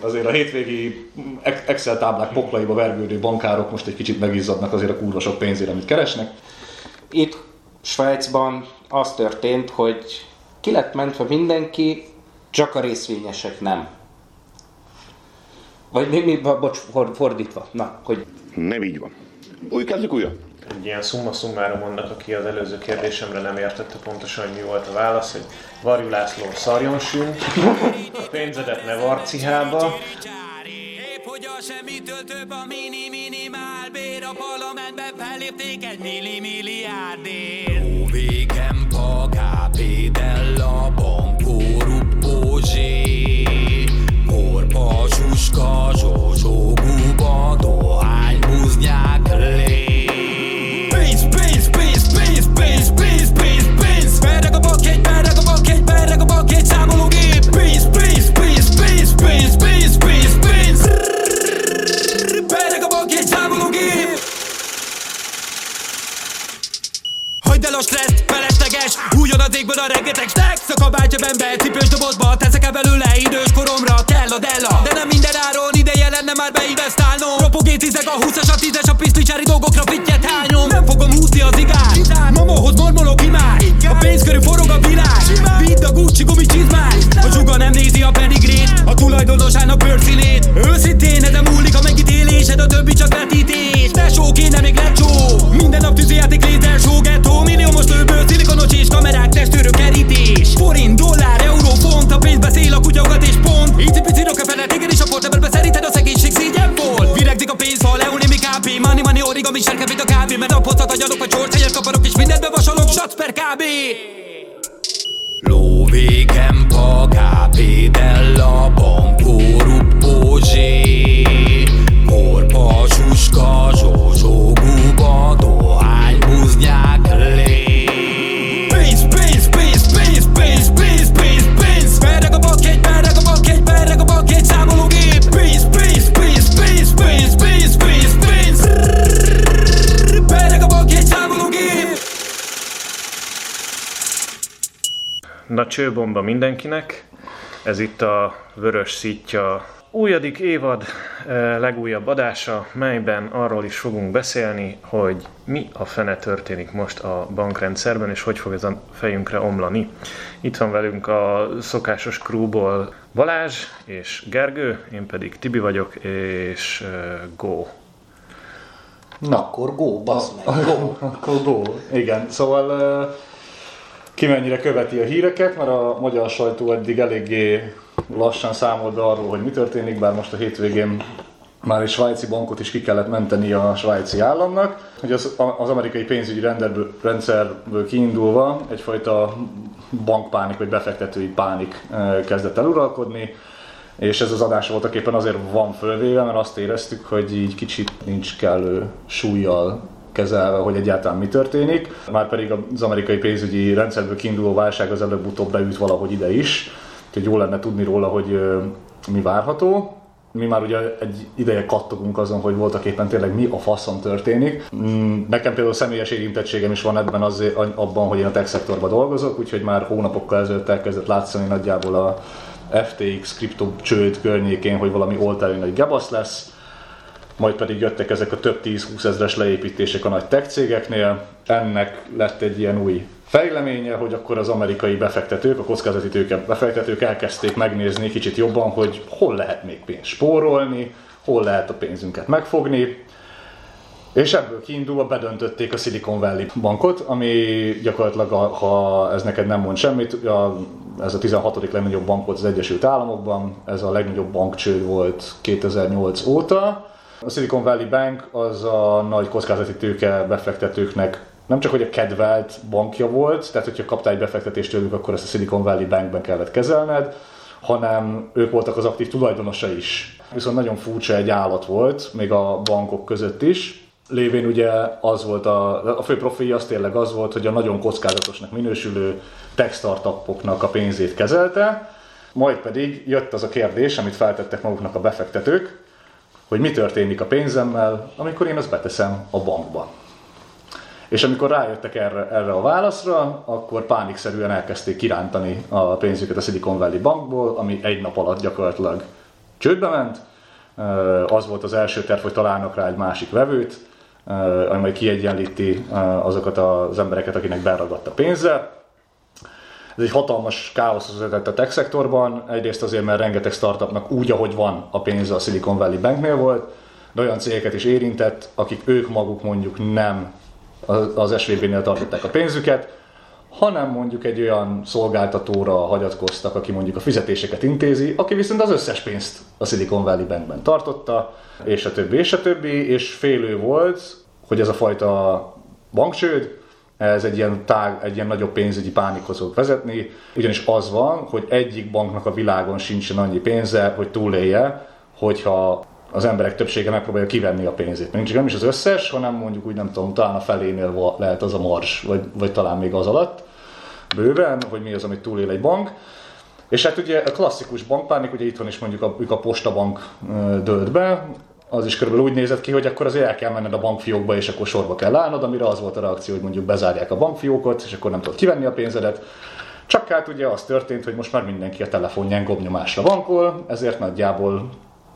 azért a hétvégi Excel táblák poklaiba vergődő bankárok most egy kicsit megizzadnak azért a kurva sok pénzére, amit keresnek. Itt Svájcban az történt, hogy ki lett mentve mindenki, csak a részvényesek nem. Vagy mi, mi bocs, fordítva. Na, hogy... Nem így van. Új kezdjük újra. Egy ilyen szumma szummára mondnak, aki az előző kérdésemre nem értette pontosan, hogy mi volt a válasz, hogy Varjú László szarjon sün, a pénzedet ne varcihába, hogy a semmitől több a mini minimál bér A parlamentben fellépték egy milli milliárdért Óvékem pagápé della banco ruppózsé Korpa számológép Pénz, pénz, pénz, pénz, pénz, pénz, pénz, pénz Berreg a bakjegy számológép Hagyd el a stresszt, felesleges Hújjon az égből a rengeteg stack. Szak a bátyabembe, be, cipős dobozba. Teszek el belőle idős koromra, kell a della. De nem minden áron ideje lenne már beinvestálnom. Ropogé tízek a 20-as, a 10-es, a piszticsári dolgokra fittyet hányom. Nem fogom húzni az igát. Mamóhoz mormolok imád A pénz körül forog a világ. Vidd a Gucci gumicsizmát A zsuga nem nézi a pedigrét. A tulajdonosának bőrszínét. Őszintén ezen múlik a megítélésed A többi csak vetítés. Tesó kéne még lecsó. Minden nap tűzijáték léter, show, ghetto Milliómos lőből, szilikonos és kamerák, testőrök, kerítés. Forint, dollár, euró, font A pénz beszél, a kutyagat és pont. Icipici rockefeller, téged is a portebelbe Szerinted a szegénység szégyen volt. Viregzik a pénzfal, leulnémi kb. Money, money, origami, serke, mint a kávé. Mert napozhat agyalok, vagy csort, helyet kaparok És mindent bevasalok, shots per kb. Lóvékem pagápé della banco ruppózsé csőbomba mindenkinek, ez itt a Vörös Szitja újadik évad eh, legújabb adása, melyben arról is fogunk beszélni, hogy mi a fene történik most a bankrendszerben, és hogy fog ez a fejünkre omlani. Itt van velünk a szokásos krúból Balázs és Gergő, én pedig Tibi vagyok, és uh, Go. Na, akkor go, bazd meg, go. Akkor go. Igen, szóval uh, ki mennyire követi a híreket, mert a magyar sajtó eddig eléggé lassan számolt be arról, hogy mi történik, bár most a hétvégén már egy svájci bankot is ki kellett menteni a svájci államnak, hogy az, az amerikai pénzügyi renderből, rendszerből kiindulva egyfajta bankpánik vagy befektetői pánik kezdett el uralkodni, és ez az adás voltak éppen azért van fölvéve, mert azt éreztük, hogy így kicsit nincs kellő súlyjal kezelve, hogy egyáltalán mi történik. Márpedig az amerikai pénzügyi rendszerből kiinduló válság az előbb-utóbb beült valahogy ide is, úgyhogy jó lenne tudni róla, hogy mi várható. Mi már ugye egy ideje kattogunk azon, hogy voltak éppen tényleg mi a faszon történik. Mm, nekem például személyes érintettségem is van ebben az, abban, hogy én a tech szektorban dolgozok, úgyhogy már hónapokkal ezelőtt elkezdett látszani nagyjából a FTX kripto csőd környékén, hogy valami oltári nagy gebasz lesz majd pedig jöttek ezek a több 10-20 ezres leépítések a nagy tech cégeknél. Ennek lett egy ilyen új fejleménye, hogy akkor az amerikai befektetők, a kockázati tőke befektetők elkezdték megnézni kicsit jobban, hogy hol lehet még pénzt spórolni, hol lehet a pénzünket megfogni, és ebből kiindulva bedöntötték a Silicon Valley bankot, ami gyakorlatilag, ha ez neked nem mond semmit, ez a 16. legnagyobb bank volt az Egyesült Államokban, ez a legnagyobb bankcsőd volt 2008 óta, a Silicon Valley Bank az a nagy kockázati tőke befektetőknek nem csak hogy a kedvelt bankja volt, tehát hogyha kaptál egy befektetést tőlük, akkor ezt a Silicon Valley Bankben kellett kezelned, hanem ők voltak az aktív tulajdonosa is. Viszont nagyon furcsa egy állat volt, még a bankok között is. Lévén ugye az volt a, a fő profilja az tényleg az volt, hogy a nagyon kockázatosnak minősülő tech startupoknak a pénzét kezelte, majd pedig jött az a kérdés, amit feltettek maguknak a befektetők, hogy mi történik a pénzemmel, amikor én azt beteszem a bankba. És amikor rájöttek erre, erre a válaszra, akkor pánikszerűen elkezdték kirántani a pénzüket a Silicon Valley bankból, ami egy nap alatt gyakorlatilag csődbe ment. Az volt az első terv, hogy találnak rá egy másik vevőt, ami majd kiegyenlíti azokat az embereket, akinek beragadt a pénze. Ez egy hatalmas káosz vezetett a tech szektorban, egyrészt azért, mert rengeteg startupnak úgy, ahogy van a pénze a Silicon Valley Banknél volt, de olyan cégeket is érintett, akik ők maguk mondjuk nem az SVB-nél tartották a pénzüket, hanem mondjuk egy olyan szolgáltatóra hagyatkoztak, aki mondjuk a fizetéseket intézi, aki viszont az összes pénzt a Silicon Valley Bankben tartotta, és a többi, és a többi, és félő volt, hogy ez a fajta banksőd, ez egy ilyen, tág, egy ilyen nagyobb pénzügyi pánikhoz fog vezetni, ugyanis az van, hogy egyik banknak a világon sincsen annyi pénze, hogy túlélje, hogyha az emberek többsége megpróbálja kivenni a pénzét. Nincs nem is az összes, hanem mondjuk úgy nem tudom, talán a felénél lehet az a mars, vagy, vagy talán még az alatt bőven, hogy mi az, amit túlél egy bank. És hát ugye a klasszikus bankpánik, ugye itt van is mondjuk a, a postabank dölt be, az is körülbelül úgy nézett ki, hogy akkor azért el kell menned a bankfiókba, és akkor sorba kell állnod, amire az volt a reakció, hogy mondjuk bezárják a bankfiókot, és akkor nem tudod kivenni a pénzedet. Csak hát ugye az történt, hogy most már mindenki a telefonján gobnyomásra bankol, ezért nagyjából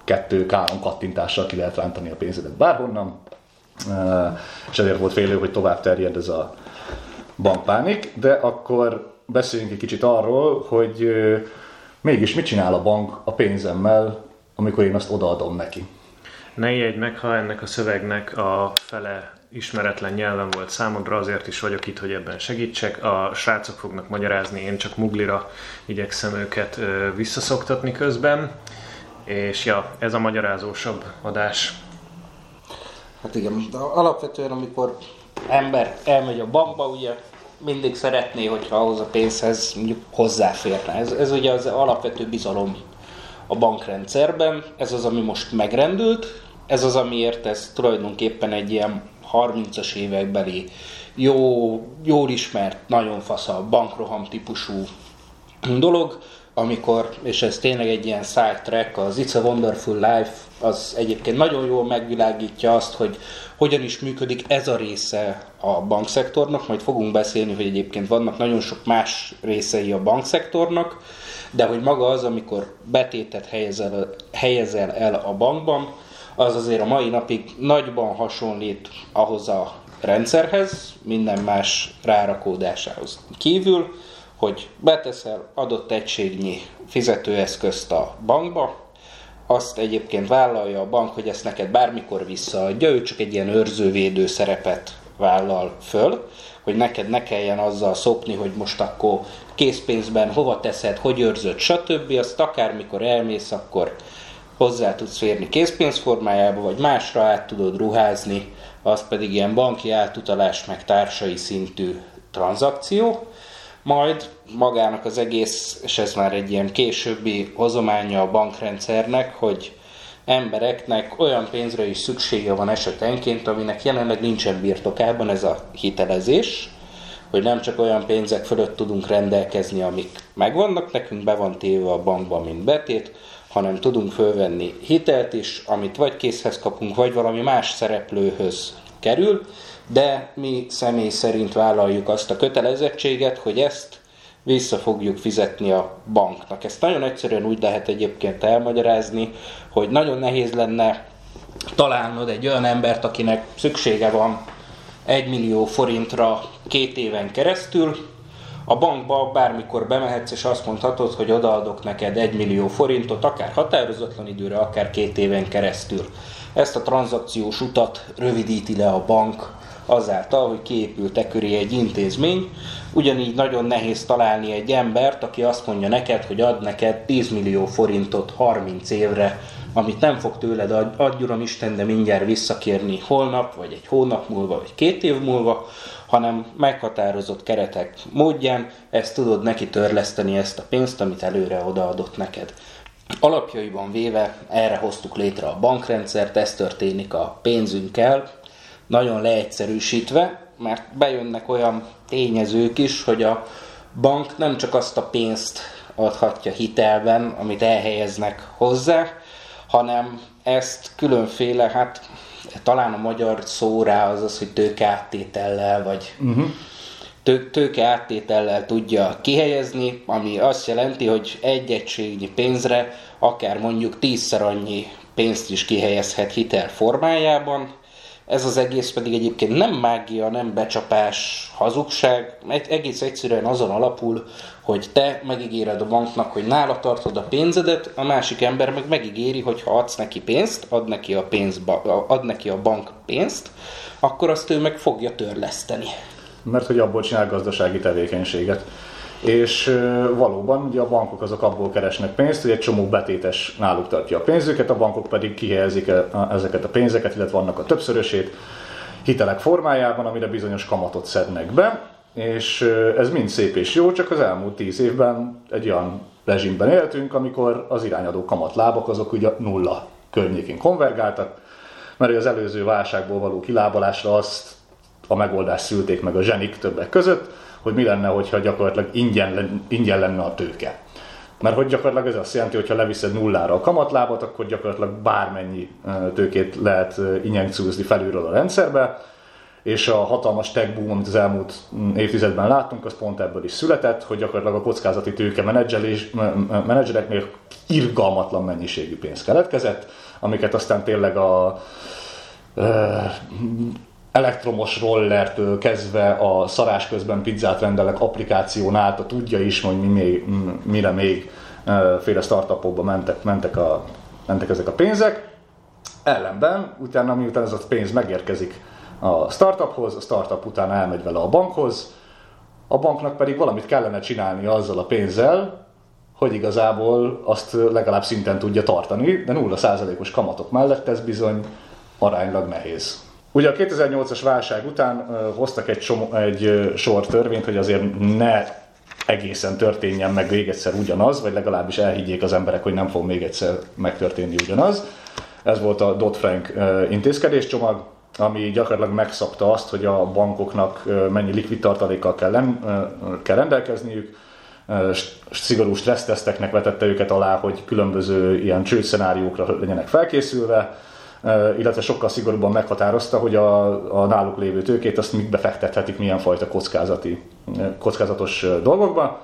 kettő-három kattintással ki lehet rántani a pénzedet bárhonnan, és ezért volt félő, hogy tovább terjed ez a bankpánik, de akkor beszéljünk egy kicsit arról, hogy mégis mit csinál a bank a pénzemmel, amikor én azt odaadom neki. Ne ijedj meg, ha ennek a szövegnek a fele ismeretlen nyelven volt számodra, azért is vagyok itt, hogy ebben segítsek. A srácok fognak magyarázni, én csak muglira igyekszem őket visszaszoktatni közben. És ja, ez a magyarázósabb adás. Hát igen, de alapvetően amikor ember elmegy a bankba, ugye mindig szeretné, hogyha ahhoz a pénzhez mondjuk hozzáférne. Ez, ez ugye az alapvető bizalom a bankrendszerben, ez az, ami most megrendült, ez az, amiért ez tulajdonképpen egy ilyen 30-as évekbeli jó, jól ismert, nagyon fasz a bankroham típusú dolog, amikor, és ez tényleg egy ilyen side track, az It's a Wonderful Life, az egyébként nagyon jól megvilágítja azt, hogy hogyan is működik ez a része a bankszektornak, majd fogunk beszélni, hogy egyébként vannak nagyon sok más részei a bankszektornak, de hogy maga az, amikor betétet helyezel, helyezel el a bankban, az azért a mai napig nagyban hasonlít ahhoz a rendszerhez, minden más rárakódásához kívül, hogy beteszel adott egységnyi fizetőeszközt a bankba, azt egyébként vállalja a bank, hogy ezt neked bármikor visszaadja, ő csak egy ilyen őrzővédő szerepet vállal föl, hogy neked ne kelljen azzal szopni, hogy most akkor készpénzben hova teszed, hogy őrzöd, stb. Azt akármikor elmész, akkor hozzá tudsz férni készpénz formájába, vagy másra át tudod ruházni, az pedig ilyen banki átutalás meg társai szintű tranzakció. Majd magának az egész, és ez már egy ilyen későbbi hozománya a bankrendszernek, hogy embereknek olyan pénzre is szüksége van esetenként, aminek jelenleg nincsen birtokában ez a hitelezés, hogy nem csak olyan pénzek fölött tudunk rendelkezni, amik megvannak, nekünk be van téve a bankban, mint betét, hanem tudunk fölvenni hitelt is, amit vagy készhez kapunk, vagy valami más szereplőhöz kerül, de mi személy szerint vállaljuk azt a kötelezettséget, hogy ezt vissza fogjuk fizetni a banknak. Ezt nagyon egyszerűen úgy lehet egyébként elmagyarázni, hogy nagyon nehéz lenne találnod egy olyan embert, akinek szüksége van egy millió forintra két éven keresztül, a bankba bármikor bemehetsz, és azt mondhatod, hogy odaadok neked egy millió forintot, akár határozatlan időre, akár két éven keresztül. Ezt a tranzakciós utat rövidíti le a bank azáltal, hogy kiépült e köré egy intézmény. Ugyanígy nagyon nehéz találni egy embert, aki azt mondja neked, hogy ad neked 10 millió forintot 30 évre, amit nem fog tőled ad, adj Isten, de mindjárt visszakérni holnap, vagy egy hónap múlva, vagy két év múlva, hanem meghatározott keretek módján ezt tudod neki törleszteni ezt a pénzt, amit előre odaadott neked. Alapjaiban véve erre hoztuk létre a bankrendszert, ez történik a pénzünkkel, nagyon leegyszerűsítve, mert bejönnek olyan tényezők is, hogy a bank nem csak azt a pénzt adhatja hitelben, amit elhelyeznek hozzá, hanem ezt különféle, hát talán a magyar szó rá az az, hogy tőkeáttétellel, vagy uh-huh. tő, tőke áttétellel tudja kihelyezni, ami azt jelenti, hogy egy egységnyi pénzre akár mondjuk tízszer annyi pénzt is kihelyezhet hitel formájában, ez az egész pedig egyébként nem mágia, nem becsapás, hazugság, egy, egész egyszerűen azon alapul, hogy te megígéred a banknak, hogy nála tartod a pénzedet, a másik ember meg megígéri, hogy ha adsz neki pénzt, ad neki a, pénzba, ad neki a bank pénzt, akkor azt ő meg fogja törleszteni. Mert hogy abból csinál gazdasági tevékenységet. És valóban ugye a bankok azok abból keresnek pénzt, hogy egy csomó betétes náluk tartja a pénzüket, a bankok pedig kihelyezik ezeket a pénzeket, illetve vannak a többszörösét hitelek formájában, amire bizonyos kamatot szednek be, és ez mind szép és jó, csak az elmúlt tíz évben egy olyan rezsimben éltünk, amikor az irányadó kamatlábak azok ugye nulla környékén konvergáltak, mert az előző válságból való kilábalásra azt a megoldást szülték meg a zsenik többek között, hogy mi lenne, hogyha gyakorlatilag ingyen, ingyen lenne a tőke. Mert hogy gyakorlatilag ez azt jelenti, hogy ha leviszed nullára a kamatlábat, akkor gyakorlatilag bármennyi tőkét lehet injekciózni felülről a rendszerbe, és a hatalmas tech boom, amit az elmúlt mm, évtizedben láttunk, az pont ebből is született, hogy gyakorlatilag a kockázati tőke menedzselés, menedzsereknél irgalmatlan mennyiségű pénz keletkezett, amiket aztán tényleg a elektromos rollertől kezdve a szarás közben pizzát rendelek applikáción át, a tudja is, hogy mi még, mire még féle startupokba mentek, mentek, a, mentek ezek a pénzek. Ellenben, utána miután ez a pénz megérkezik a startuphoz, a startup utána elmegy vele a bankhoz, a banknak pedig valamit kellene csinálni azzal a pénzzel, hogy igazából azt legalább szinten tudja tartani, de 0%-os kamatok mellett ez bizony aránylag nehéz. Ugye a 2008-as válság után hoztak egy, csomó, egy sor törvényt, hogy azért ne egészen történjen meg még egyszer ugyanaz, vagy legalábbis elhiggyék az emberek, hogy nem fog még egyszer megtörténni ugyanaz. Ez volt a Dodd-Frank intézkedéscsomag, ami gyakorlatilag megszabta azt, hogy a bankoknak mennyi likvid tartalékkal kell, kell rendelkezniük, szigorú stresszteszteknek vetette őket alá, hogy különböző ilyen csőszenáriókra legyenek felkészülve, illetve sokkal szigorúbban meghatározta, hogy a, a náluk lévő tőkét azt mit befektethetik, milyen fajta kockázati, kockázatos dolgokba.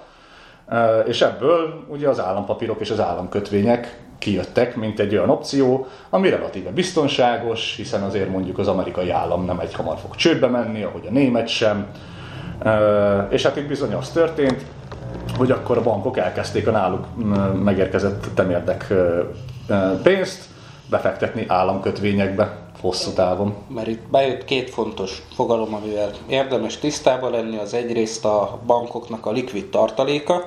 És ebből ugye az állampapírok és az államkötvények kijöttek, mint egy olyan opció, ami relatíve biztonságos, hiszen azért mondjuk az amerikai állam nem egy hamar fog csődbe menni, ahogy a német sem. És hát itt bizony az történt, hogy akkor a bankok elkezdték a náluk megérkezett temérdek pénzt, befektetni államkötvényekbe hosszú távon. Mert itt bejött két fontos fogalom, amivel érdemes tisztában lenni, az egyrészt a bankoknak a likvid tartaléka,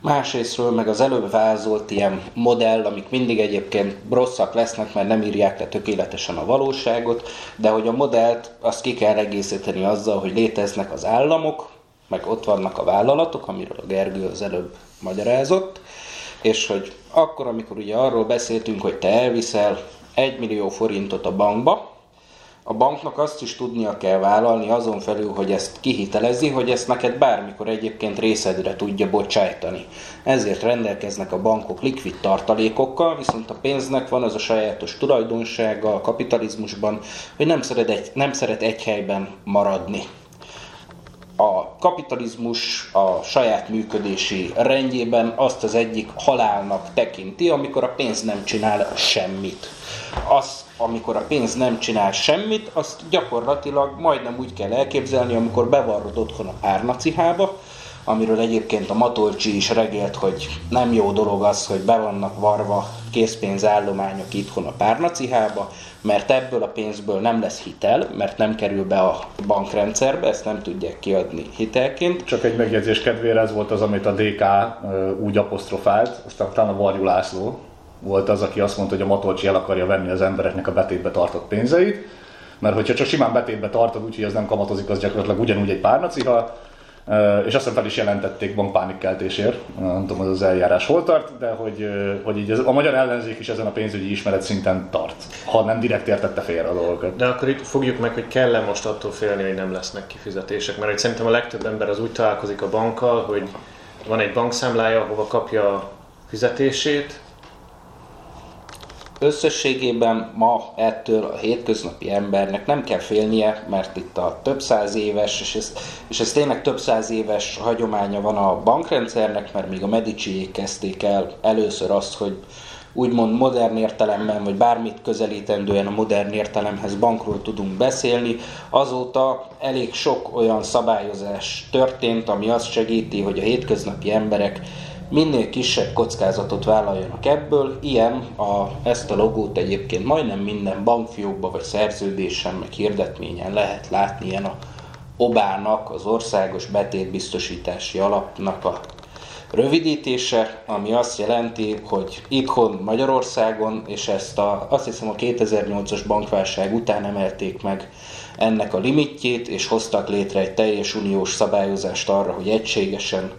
másrésztről meg az előbb vázolt ilyen modell, amik mindig egyébként rosszak lesznek, mert nem írják le tökéletesen a valóságot, de hogy a modellt azt ki kell egészíteni azzal, hogy léteznek az államok, meg ott vannak a vállalatok, amiről a Gergő az előbb magyarázott, és hogy akkor, amikor ugye arról beszéltünk, hogy te elviszel 1 millió forintot a bankba, a banknak azt is tudnia kell vállalni azon felül, hogy ezt kihitelezi, hogy ezt neked bármikor egyébként részedre tudja bocsájtani. Ezért rendelkeznek a bankok likvid tartalékokkal, viszont a pénznek van az a sajátos tulajdonsága a kapitalizmusban, hogy nem szeret egy, nem szeret egy helyben maradni a kapitalizmus a saját működési rendjében azt az egyik halálnak tekinti, amikor a pénz nem csinál semmit. Az, amikor a pénz nem csinál semmit, azt gyakorlatilag majdnem úgy kell elképzelni, amikor bevarrod otthon a párnacihába, amiről egyébként a Matolcsi is regélt, hogy nem jó dolog az, hogy be vannak varva készpénzállományok itthon a párnacihába, mert ebből a pénzből nem lesz hitel, mert nem kerül be a bankrendszerbe, ezt nem tudják kiadni hitelként. Csak egy megjegyzés kedvére ez volt az, amit a DK úgy apostrofált, aztán talán a Varjú László volt az, aki azt mondta, hogy a Matolcsi el akarja venni az embereknek a betétbe tartott pénzeit, mert hogyha csak simán betétbe tartod, úgyhogy ez nem kamatozik, az gyakorlatilag ugyanúgy egy párnaciha, és aztán fel is jelentették bankpánikkeltésért, nem tudom, hogy az eljárás hol tart, de hogy, hogy így a magyar ellenzék is ezen a pénzügyi ismeret szinten tart, ha nem direkt értette félre a dolgokat. De akkor itt fogjuk meg, hogy kell-e most attól félni, hogy nem lesznek kifizetések, mert szerintem a legtöbb ember az úgy találkozik a bankkal, hogy van egy bankszámlája, ahova kapja a fizetését, összességében ma ettől a hétköznapi embernek nem kell félnie, mert itt a több száz éves, és ez, és ez tényleg több száz éves hagyománya van a bankrendszernek, mert még a Medici kezdték el először azt, hogy úgymond modern értelemben, vagy bármit közelítendően a modern értelemhez bankról tudunk beszélni. Azóta elég sok olyan szabályozás történt, ami azt segíti, hogy a hétköznapi emberek minél kisebb kockázatot vállaljanak ebből. Ilyen a, ezt a logót egyébként majdnem minden bankfiókban vagy szerződésen, meg hirdetményen lehet látni, ilyen a Obának, az Országos Betétbiztosítási Alapnak a rövidítése, ami azt jelenti, hogy itthon Magyarországon, és ezt a, azt hiszem a 2008-as bankválság után emelték meg ennek a limitjét, és hoztak létre egy teljes uniós szabályozást arra, hogy egységesen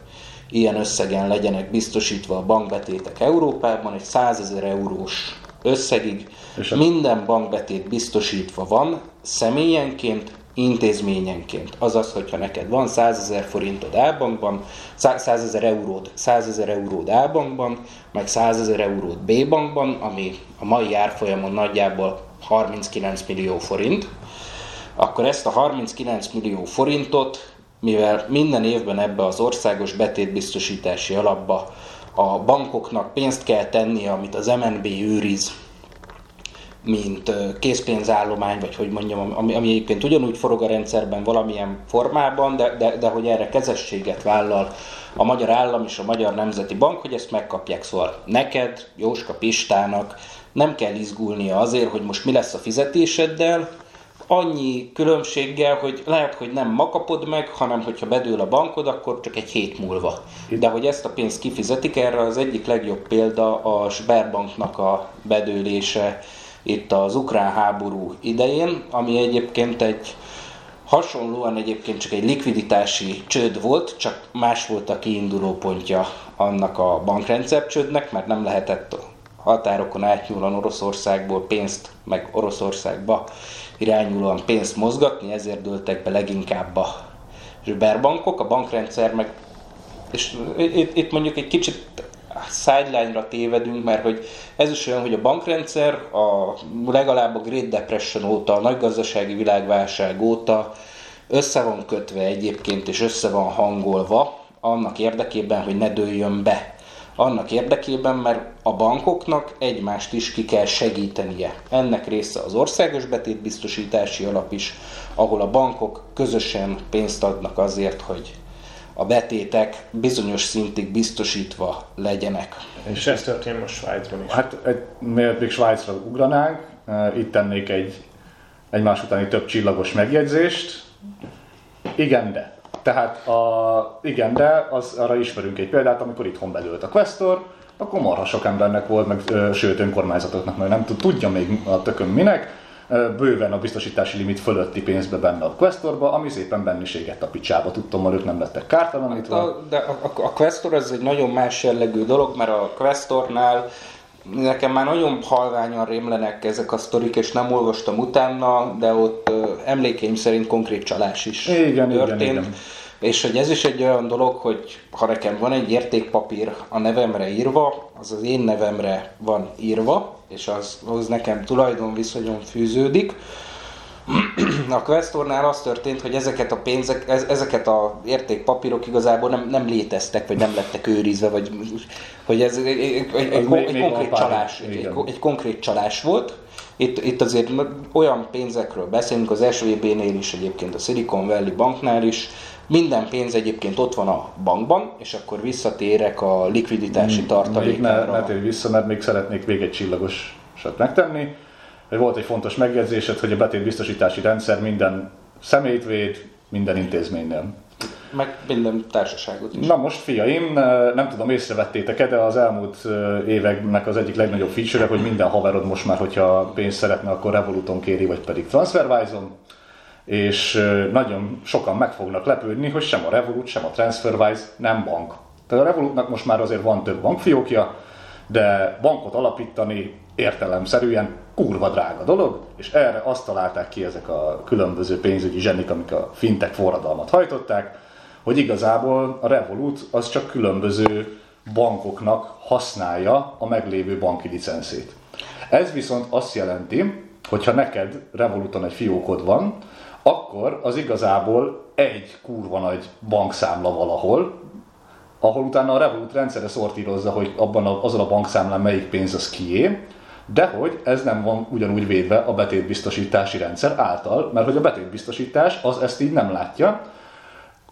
ilyen összegen legyenek biztosítva a bankbetétek Európában, egy 100 ezer eurós összegig és minden bankbetét biztosítva van, személyenként, intézményenként. Azaz, hogyha neked van 100 ezer forintod A-bankban, 100 ezer euród, 100 ezer euród A-bankban, meg 100 ezer euród B-bankban, ami a mai árfolyamon nagyjából 39 millió forint, akkor ezt a 39 millió forintot, mivel minden évben ebbe az országos betétbiztosítási alapba a bankoknak pénzt kell tenni, amit az MNB őriz mint készpénzállomány, vagy hogy mondjam, ami, ami egyébként ugyanúgy forog a rendszerben valamilyen formában, de, de, de hogy erre kezességet vállal a Magyar Állam és a Magyar Nemzeti Bank, hogy ezt megkapják. Szóval neked, Jóska Pistának nem kell izgulnia azért, hogy most mi lesz a fizetéseddel, annyi különbséggel, hogy lehet, hogy nem ma kapod meg, hanem hogyha bedől a bankod, akkor csak egy hét múlva. De hogy ezt a pénzt kifizetik, erre az egyik legjobb példa a Sberbanknak a bedőlése itt az ukrán háború idején, ami egyébként egy hasonlóan egyébként csak egy likviditási csőd volt, csak más volt a kiinduló pontja annak a bankrendszer csődnek, mert nem lehetett határokon átnyúlóan Oroszországból pénzt, meg Oroszországba irányulóan pénzt mozgatni, ezért dőltek be leginkább a zsüberbankok, a bankrendszer meg és itt, itt mondjuk egy kicsit sideline-ra tévedünk, mert hogy ez is olyan, hogy a bankrendszer a, legalább a Great Depression óta, a nagy gazdasági világválság óta össze van kötve egyébként, és össze van hangolva annak érdekében, hogy ne dőljön be. Annak érdekében, mert a bankoknak egymást is ki kell segítenie. Ennek része az országos betétbiztosítási alap is, ahol a bankok közösen pénzt adnak azért, hogy a betétek bizonyos szintig biztosítva legyenek. És ez történt most Svájcban is. Hát, egy, miért még Svájcra ugranánk, eh, itt tennék egy egymás utáni több csillagos megjegyzést. Igen, de. Tehát a, igen, de az, arra ismerünk egy példát, amikor itthon belőtt a Questor, akkor marha sok embernek volt, meg sőt önkormányzatoknak, meg nem tudja még a tökön minek, bőven a biztosítási limit fölötti pénzbe benne a Questorba, ami szépen benniséget a picsába, tudtam, ők nem lettek kártalanítva. A, de a, a, a Questor ez egy nagyon más jellegű dolog, mert a Questornál nekem már nagyon halványan rémlenek ezek a sztorik, és nem olvastam utána, de ott emlékeim szerint konkrét csalás is igen, történt. Igen, igen. És hogy ez is egy olyan dolog, hogy ha nekem van egy értékpapír a nevemre írva, az az én nevemre van írva, és az, az nekem tulajdonviszonyon fűződik. A Questornál az történt, hogy ezeket a pénzek, ezeket a értékpapírok igazából nem, nem léteztek, vagy nem lettek őrizve, vagy hogy ez egy, egy, egy, egy, még, egy konkrét csalás, egy, egy konkrét csalás volt. Itt, itt azért olyan pénzekről beszélünk, az SVB-nél is egyébként, a Silicon Valley banknál is, minden pénz egyébként ott van a bankban, és akkor visszatérek a likviditási hmm, tartalékára. Ne, ne térj vissza, mert még szeretnék még egy csillagosat megtenni. Volt egy fontos megjegyzésed, hogy a betétbiztosítási rendszer minden személyt véd, minden intézménynél. Meg minden társaságot is. Na most fiaim, nem tudom észrevettétek-e, de az elmúlt éveknek az egyik legnagyobb feature hogy minden haverod most már, hogyha pénzt szeretne, akkor Revoluton kéri, vagy pedig TransferWise-on és nagyon sokan meg fognak lepődni, hogy sem a Revolut, sem a TransferWise nem bank. Tehát a Revolutnak most már azért van több bankfiókja, de bankot alapítani értelemszerűen kurva drága dolog, és erre azt találták ki ezek a különböző pénzügyi zsenik, amik a fintek forradalmat hajtották, hogy igazából a Revolut az csak különböző bankoknak használja a meglévő banki licenszét. Ez viszont azt jelenti, hogyha neked Revoluton egy fiókod van, akkor az igazából egy kurva nagy bankszámla valahol, ahol utána a Revolut rendszere szortírozza, hogy abban a, azon a bankszámlán melyik pénz az kié, de hogy ez nem van ugyanúgy védve a betétbiztosítási rendszer által, mert hogy a betétbiztosítás az ezt így nem látja,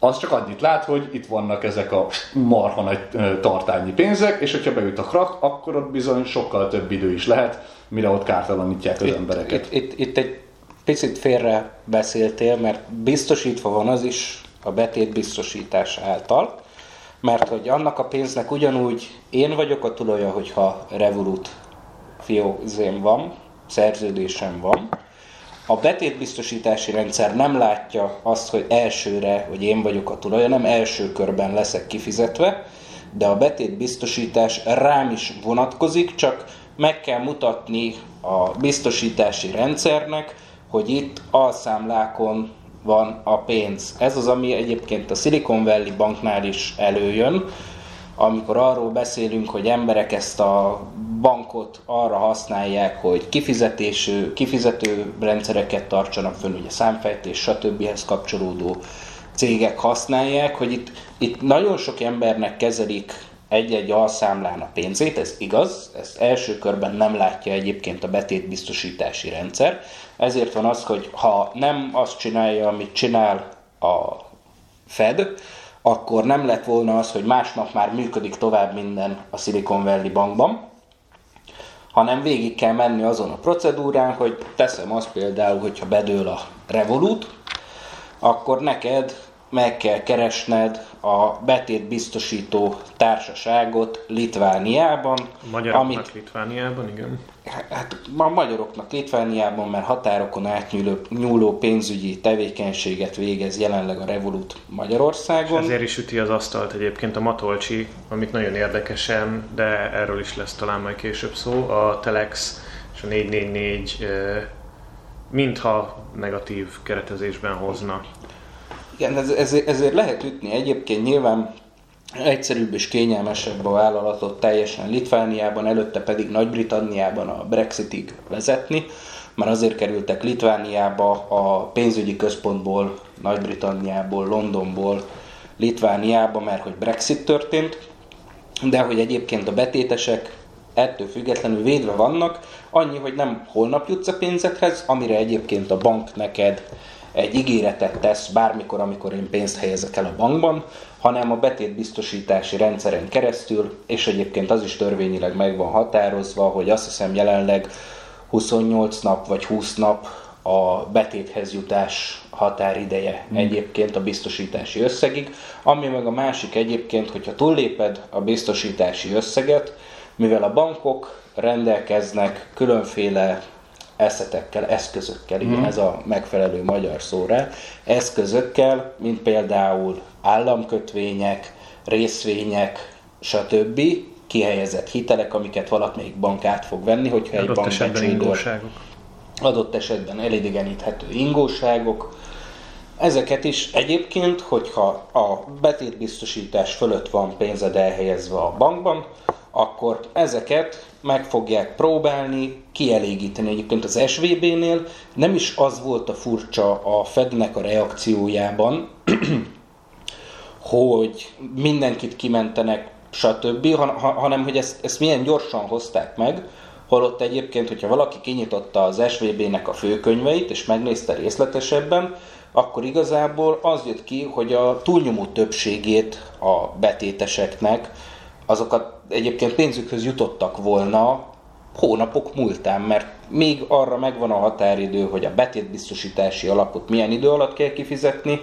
az csak annyit lát, hogy itt vannak ezek a marha nagy tartányi pénzek, és hogyha beüt a krak, akkor ott bizony sokkal több idő is lehet, mire ott kártalanítják az itt, embereket. Itt, itt, itt egy picit félre beszéltél, mert biztosítva van az is a betét biztosítás által, mert hogy annak a pénznek ugyanúgy én vagyok a tulaja, hogyha Revolut fiózém van, szerződésem van, a betétbiztosítási rendszer nem látja azt, hogy elsőre, hogy én vagyok a tulaja, nem első körben leszek kifizetve, de a betétbiztosítás rám is vonatkozik, csak meg kell mutatni a biztosítási rendszernek, hogy itt alszámlákon van a pénz. Ez az, ami egyébként a Silicon Valley banknál is előjön, amikor arról beszélünk, hogy emberek ezt a bankot arra használják, hogy kifizetésű, kifizető rendszereket tartsanak fönn, ugye számfejtés, stb. kapcsolódó cégek használják, hogy itt, itt nagyon sok embernek kezelik egy-egy alszámlán a pénzét, ez igaz, ezt első körben nem látja egyébként a betétbiztosítási rendszer, ezért van az, hogy ha nem azt csinálja, amit csinál a Fed, akkor nem lett volna az, hogy másnap már működik tovább minden a Silicon Valley bankban, hanem végig kell menni azon a procedúrán, hogy teszem azt például, hogyha bedől a Revolut, akkor neked meg kell keresned a betét biztosító társaságot Litvániában. A magyaroknak amit, Litvániában, igen. Hát a magyaroknak Litvániában, mert határokon átnyúló nyúló pénzügyi tevékenységet végez jelenleg a Revolut Magyarországon. És ezért is üti az asztalt egyébként a Matolcsi, amit nagyon érdekesen, de erről is lesz talán majd később szó, a Telex és a 444 mintha negatív keretezésben hozna igen, ez, ez, ezért lehet ütni. Egyébként nyilván egyszerűbb és kényelmesebb a vállalatot teljesen Litvániában, előtte pedig Nagy-Britanniában a Brexitig vezetni, mert azért kerültek Litvániába a pénzügyi központból, Nagy-Britanniából, Londonból, Litvániába, mert hogy Brexit történt, de hogy egyébként a betétesek ettől függetlenül védve vannak, annyi, hogy nem holnap jutsz a pénzedhez, amire egyébként a bank neked egy ígéretet tesz bármikor, amikor én pénzt helyezek el a bankban, hanem a betétbiztosítási rendszeren keresztül, és egyébként az is törvényileg meg van határozva, hogy azt hiszem jelenleg 28 nap vagy 20 nap a betéthez jutás határideje hmm. egyébként a biztosítási összegig, ami meg a másik egyébként, hogyha túlléped a biztosítási összeget, mivel a bankok rendelkeznek különféle eszetekkel, eszközökkel, igen, mm. ez a megfelelő magyar szóra, eszközökkel, mint például államkötvények, részvények, stb. kihelyezett hitelek, amiket valamelyik bank át fog venni, hogyha adott egy bank esetben ingóságok. Adott esetben elidegeníthető ingóságok. Ezeket is egyébként, hogyha a betétbiztosítás fölött van pénzed elhelyezve a bankban, akkor ezeket meg fogják próbálni kielégíteni. Egyébként az SVB-nél nem is az volt a furcsa a Fednek a reakciójában, hogy mindenkit kimentenek, stb., hanem hogy ezt, ezt milyen gyorsan hozták meg, holott egyébként, hogyha valaki kinyitotta az SVB-nek a főkönyveit, és megnézte részletesebben, akkor igazából az jött ki, hogy a túlnyomó többségét a betéteseknek azokat egyébként pénzükhöz jutottak volna hónapok múltán, mert még arra megvan a határidő, hogy a betétbiztosítási alapot milyen idő alatt kell kifizetni,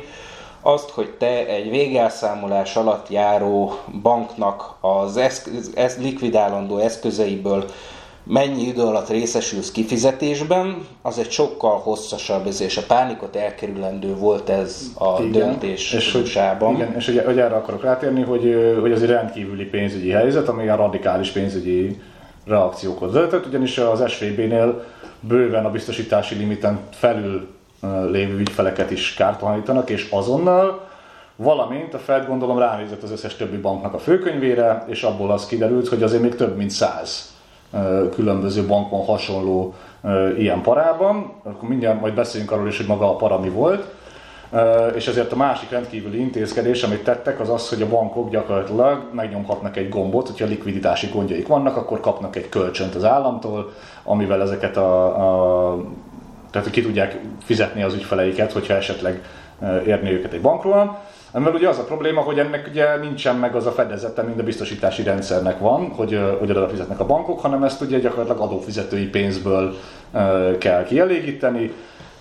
azt, hogy te egy végelszámolás alatt járó banknak az eszköz, ez likvidálandó eszközeiből mennyi idő alatt részesülsz kifizetésben, az egy sokkal hosszasabb, és a pánikot elkerülendő volt ez a igen, döntés és hogy, Igen, és ugye, hogy erre akarok rátérni, hogy, hogy az egy rendkívüli pénzügyi helyzet, ami a radikális pénzügyi reakciókhoz vezetett, ugyanis az SVB-nél bőven a biztosítási limiten felül lévő ügyfeleket is kártalanítanak, és azonnal, valamint a Fed gondolom ránézett az összes többi banknak a főkönyvére, és abból az kiderült, hogy azért még több mint száz különböző bankon hasonló ilyen parában. Akkor mindjárt majd beszéljünk arról is, hogy maga a para mi volt. És ezért a másik rendkívüli intézkedés, amit tettek, az az, hogy a bankok gyakorlatilag megnyomhatnak egy gombot, hogyha likviditási gondjaik vannak, akkor kapnak egy kölcsönt az államtól, amivel ezeket a, a tehát ki tudják fizetni az ügyfeleiket, hogyha esetleg érni őket egy bankról. Amivel ugye az a probléma, hogy ennek ugye nincsen meg az a fedezete, mint a biztosítási rendszernek van, hogy, hogy oda fizetnek a bankok, hanem ezt ugye gyakorlatilag adófizetői pénzből kell kielégíteni.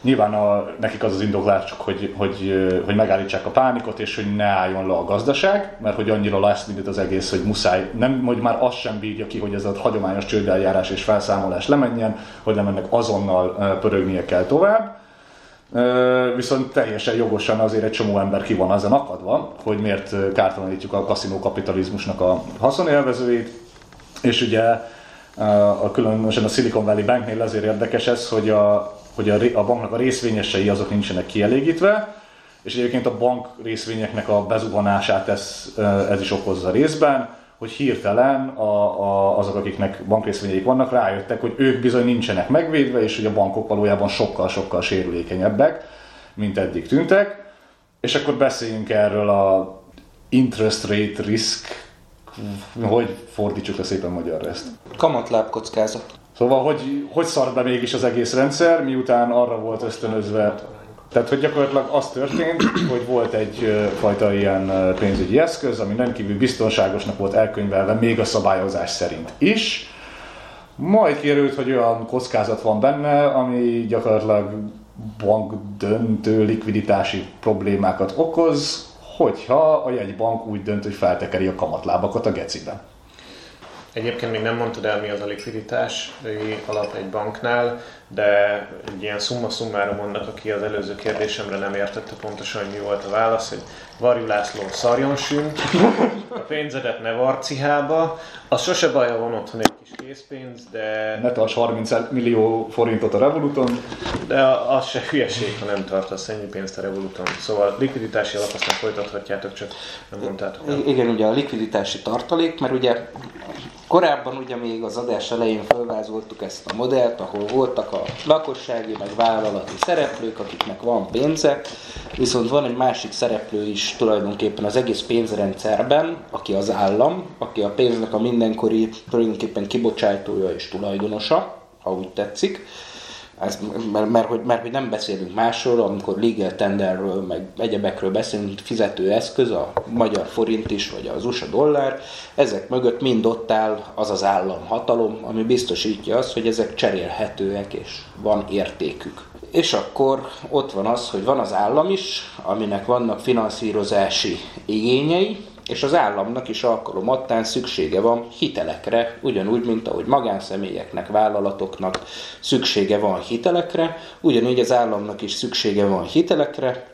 Nyilván a, nekik az az indoklás csak, hogy, hogy, hogy megállítsák a pánikot, és hogy ne álljon le a gazdaság, mert hogy annyira lesz mindent az egész, hogy muszáj, nem, hogy már azt sem bírja ki, hogy ez a hagyományos csődeljárás és felszámolás lemenjen, hogy nem ennek azonnal pörögnie kell tovább. Viszont teljesen jogosan azért egy csomó ember ki van ezen akadva, hogy miért kártalanítjuk a kaszinó kapitalizmusnak a haszonélvezőit. És ugye a különösen a Silicon Valley Banknél azért érdekes ez, hogy a, hogy a, a banknak a részvényesei azok nincsenek kielégítve, és egyébként a bank részvényeknek a bezuhanását ez, ez is okozza részben, hogy hirtelen a, a, azok, akiknek bankrészvényeik vannak, rájöttek, hogy ők bizony nincsenek megvédve, és hogy a bankok valójában sokkal-sokkal sérülékenyebbek, mint eddig tűntek. És akkor beszéljünk erről a interest rate risk, hogy fordítsuk le szépen magyarra ezt. Kamatláb kockázat. Szóval, hogy, hogy szart be mégis az egész rendszer, miután arra volt ösztönözve, tehát, hogy gyakorlatilag az történt, hogy volt egy fajta ilyen pénzügyi eszköz, ami rendkívül biztonságosnak volt elkönyvelve, még a szabályozás szerint is. Majd kiderült, hogy olyan kockázat van benne, ami gyakorlatilag bankdöntő likviditási problémákat okoz, hogyha a jegybank úgy dönt, hogy feltekeri a kamatlábakat a gecibe. Egyébként még nem mondtad el, mi az a likviditási alap egy banknál, de egy ilyen summa summarum annak, aki az előző kérdésemre nem értette pontosan, hogy mi volt a válasz, hogy Varjú László szarjon sűn, a pénzedet ne varcihába, az sose baj, ha van otthon egy kis készpénz, de, Ne tarts 30 millió forintot a Revoluton, de az se hülyeség, ha nem tartasz ennyi pénzt a Revoluton. Szóval likviditási alap aztán folytathatjátok, csak nem mondtátok el. Igen, ugye a likviditási tartalék, mert ugye korábban ugye még az adás elején felvázoltuk ezt a modellt, ahol voltak a lakossági, meg vállalati szereplők, akiknek van pénze, viszont van egy másik szereplő is tulajdonképpen az egész pénzrendszerben, aki az állam, aki a pénznek a mindenkori tulajdonképpen kibocsátója és tulajdonosa, ha úgy tetszik. Ez, mert, mert, hogy, mert hogy nem beszélünk másról, amikor legal tenderről, meg egyebekről beszélünk, mint fizetőeszköz, a magyar forint is, vagy az USA dollár, ezek mögött mind ott áll az az államhatalom, ami biztosítja azt, hogy ezek cserélhetőek és van értékük. És akkor ott van az, hogy van az állam is, aminek vannak finanszírozási igényei, és az államnak is alkalomattán szüksége van hitelekre, ugyanúgy, mint ahogy magánszemélyeknek, vállalatoknak szüksége van hitelekre, ugyanígy az államnak is szüksége van hitelekre.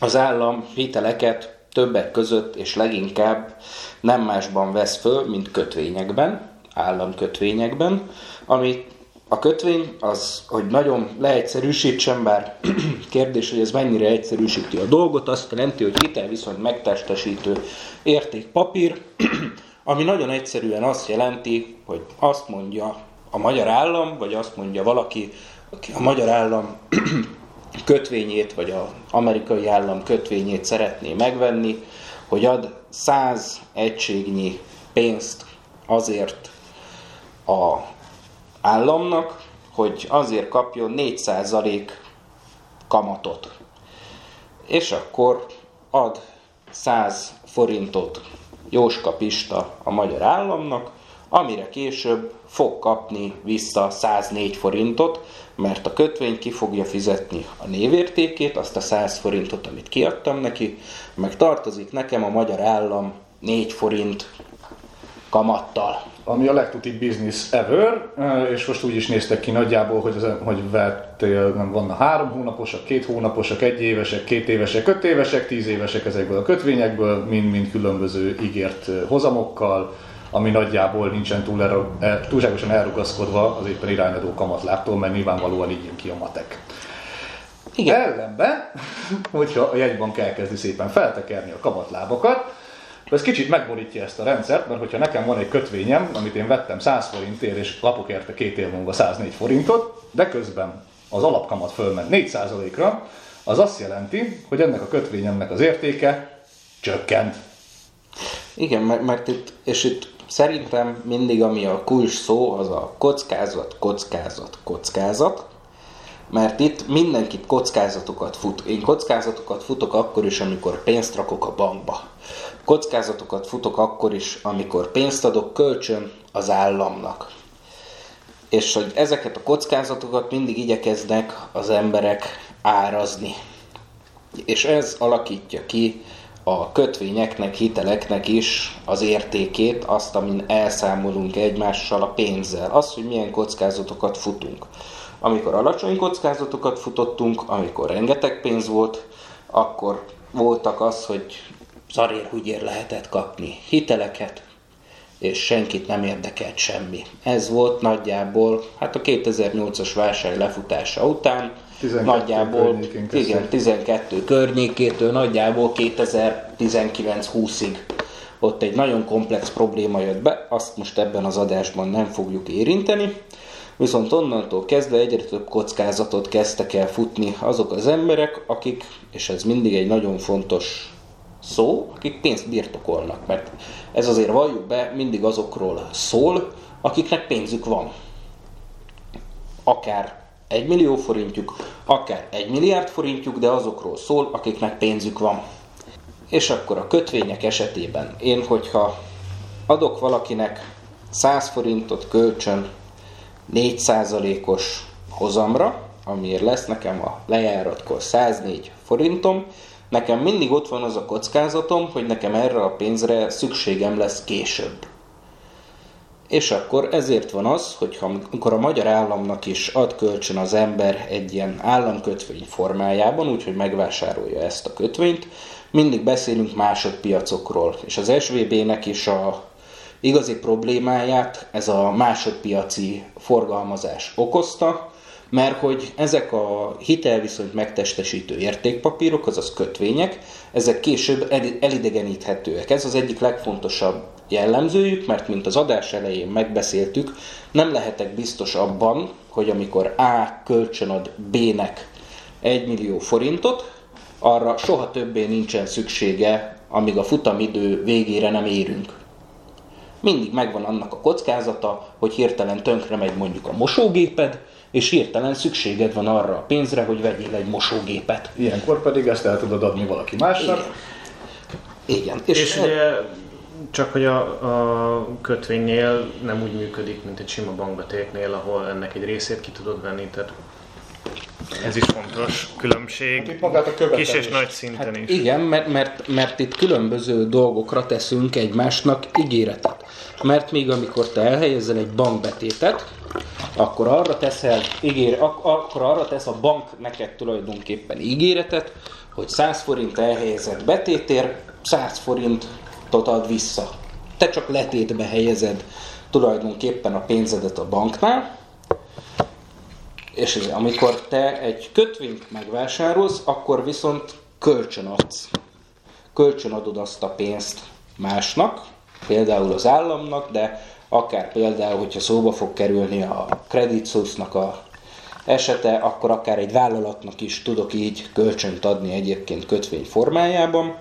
Az állam hiteleket többek között és leginkább nem másban vesz föl, mint kötvényekben, államkötvényekben, ami a kötvény az, hogy nagyon leegyszerűsítsem, bár kérdés, hogy ez mennyire egyszerűsíti a dolgot, azt jelenti, hogy hitel viszont megtestesítő értékpapír, ami nagyon egyszerűen azt jelenti, hogy azt mondja a magyar állam, vagy azt mondja valaki, aki a magyar állam kötvényét, vagy az amerikai állam kötvényét szeretné megvenni, hogy ad 100 egységnyi pénzt azért a államnak, hogy azért kapjon 4% kamatot. És akkor ad 100 forintot Jóska Pista a magyar államnak, amire később fog kapni vissza 104 forintot, mert a kötvény ki fogja fizetni a névértékét, azt a 100 forintot, amit kiadtam neki, meg tartozik nekem a magyar állam 4 forint kamattal. Ami a legtutibb business ever, eh, és most úgy is néztek ki nagyjából, hogy, az, hogy vettél, nem vannak három hónaposak, két hónaposak, egy évesek, két évesek, öt évesek, tíz évesek ezekből a kötvényekből, mind-mind különböző ígért eh, hozamokkal, ami nagyjából nincsen túl eh, túlságosan elrugaszkodva az éppen irányadó kamatláptól, mert nyilvánvalóan így jön ki a matek. Igen. Ellenben, hogyha a jegybank elkezdi szépen feltekerni a kamatlábakat, De ez kicsit megborítja ezt a rendszert, mert hogyha nekem van egy kötvényem, amit én vettem 100 forintért, és lapok érte két év múlva 104 forintot, de közben az alapkamat fölment 4%-ra, az azt jelenti, hogy ennek a kötvényemnek az értéke csökkent. Igen, mert itt, és itt szerintem mindig ami a kulcs szó, az a kockázat, kockázat, kockázat, mert itt mindenki kockázatokat fut. Én kockázatokat futok akkor is, amikor pénzt rakok a bankba. Kockázatokat futok akkor is, amikor pénzt adok kölcsön az államnak. És hogy ezeket a kockázatokat mindig igyekeznek az emberek árazni. És ez alakítja ki a kötvényeknek, hiteleknek is az értékét, azt, amin elszámolunk egymással a pénzzel. Az, hogy milyen kockázatokat futunk. Amikor alacsony kockázatokat futottunk, amikor rengeteg pénz volt, akkor voltak az, hogy zarér húgyér lehetett kapni hiteleket, és senkit nem érdekelt semmi. Ez volt nagyjából, hát a 2008-as válság lefutása után, 12 nagyjából, igen, 12 környékétől nagyjából 2019-20-ig. Ott egy nagyon komplex probléma jött be, azt most ebben az adásban nem fogjuk érinteni, viszont onnantól kezdve egyre több kockázatot kezdtek el futni azok az emberek, akik, és ez mindig egy nagyon fontos szó, akik pénzt birtokolnak, mert ez azért valljuk be, mindig azokról szól, akiknek pénzük van. Akár egy millió forintjuk, akár egy milliárd forintjuk, de azokról szól, akiknek pénzük van. És akkor a kötvények esetében én, hogyha adok valakinek 100 forintot kölcsön 4%-os hozamra, amiért lesz nekem a lejáratkor 104 forintom, nekem mindig ott van az a kockázatom, hogy nekem erre a pénzre szükségem lesz később. És akkor ezért van az, hogy amikor a magyar államnak is ad kölcsön az ember egy ilyen államkötvény formájában, úgyhogy megvásárolja ezt a kötvényt, mindig beszélünk másodpiacokról. És az SVB-nek is a igazi problémáját ez a másodpiaci forgalmazás okozta, mert hogy ezek a hitelviszonyt megtestesítő értékpapírok, azaz kötvények, ezek később el- elidegeníthetőek. Ez az egyik legfontosabb jellemzőjük, mert mint az adás elején megbeszéltük, nem lehetek biztos abban, hogy amikor A kölcsönad B-nek 1 millió forintot, arra soha többé nincsen szüksége, amíg a futamidő végére nem érünk mindig megvan annak a kockázata, hogy hirtelen tönkre megy mondjuk a mosógéped, és hirtelen szükséged van arra a pénzre, hogy vegyél egy mosógépet. Ilyenkor pedig ezt el tudod adni valaki másnak. Igen. Igen. És, És ugye csak hogy a, a kötvénynél nem úgy működik, mint egy sima bankbetétnél, ahol ennek egy részét ki tudod venni, tehát ez is fontos különbség, Hát itt magát a követelés. kis és nagy szinten is. Igen, mert, mert, mert itt különböző dolgokra teszünk egymásnak ígéretet. Mert még amikor te elhelyezel egy bankbetétet, akkor arra teszel ígér, ak- akkor arra tesz a bank neked tulajdonképpen ígéretet, hogy 100 forint elhelyezett betétér, 100 forintot ad vissza. Te csak letétbe helyezed tulajdonképpen a pénzedet a banknál, és ez, amikor te egy kötvényt megvásárolsz, akkor viszont kölcsön adsz. Kölcsön adod azt a pénzt másnak, például az államnak, de akár például, hogyha szóba fog kerülni a Credit a esete, akkor akár egy vállalatnak is tudok így kölcsönt adni egyébként kötvény formájában,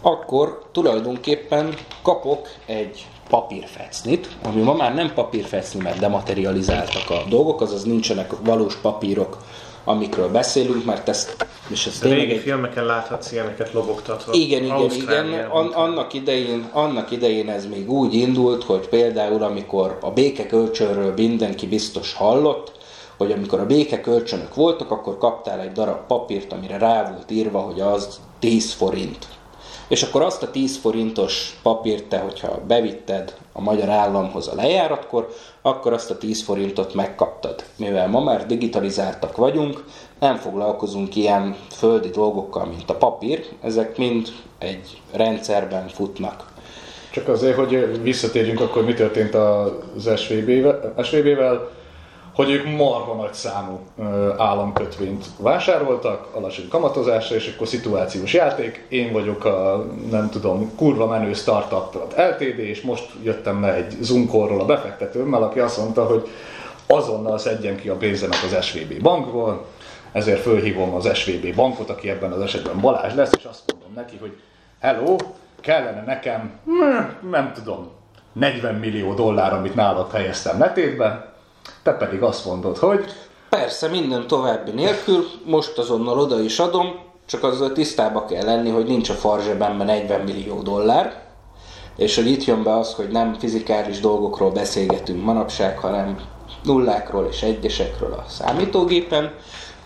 akkor tulajdonképpen kapok egy papírfecnit, ami ma már nem papírfecni, mert dematerializáltak a dolgok, azaz nincsenek valós papírok, amikről beszélünk, mert ez, és ez tényleg régi egy filmeken láthatsz ilyeneket lobogtatva. igen, igen, igen. An- annak, idején, annak idején ez még úgy indult, hogy például amikor a békekölcsönről mindenki biztos hallott, hogy amikor a békekölcsönök voltak, akkor kaptál egy darab papírt, amire rá volt írva, hogy az 10 forint. És akkor azt a 10 forintos papírt te, hogyha bevitted a magyar államhoz a lejáratkor, akkor azt a 10 forintot megkaptad. Mivel ma már digitalizáltak vagyunk, nem foglalkozunk ilyen földi dolgokkal, mint a papír, ezek mind egy rendszerben futnak. Csak azért, hogy visszatérjünk akkor, mi történt az SVB-vel. SVB-vel. Hogy ők marha nagy számú államkötvényt vásároltak, alacsony kamatozásra, és akkor szituációs játék. Én vagyok a, nem tudom, kurva menő startup LTD, és most jöttem le egy Zoomkorról a befektetőmmel, aki azt mondta, hogy azonnal szedjen ki a pénzemet az SVB bankból, ezért fölhívom az SVB bankot, aki ebben az esetben Balázs lesz, és azt mondom neki, hogy hello, kellene nekem, hm, nem tudom, 40 millió dollár, amit nálad helyeztem letétbe, te pedig azt mondod, hogy Persze, minden további nélkül, most azonnal oda is adom, csak azzal tisztába kell lenni, hogy nincs a farzsebemben 40 millió dollár, és hogy itt jön be az, hogy nem fizikális dolgokról beszélgetünk manapság, hanem nullákról és egyesekről a számítógépen.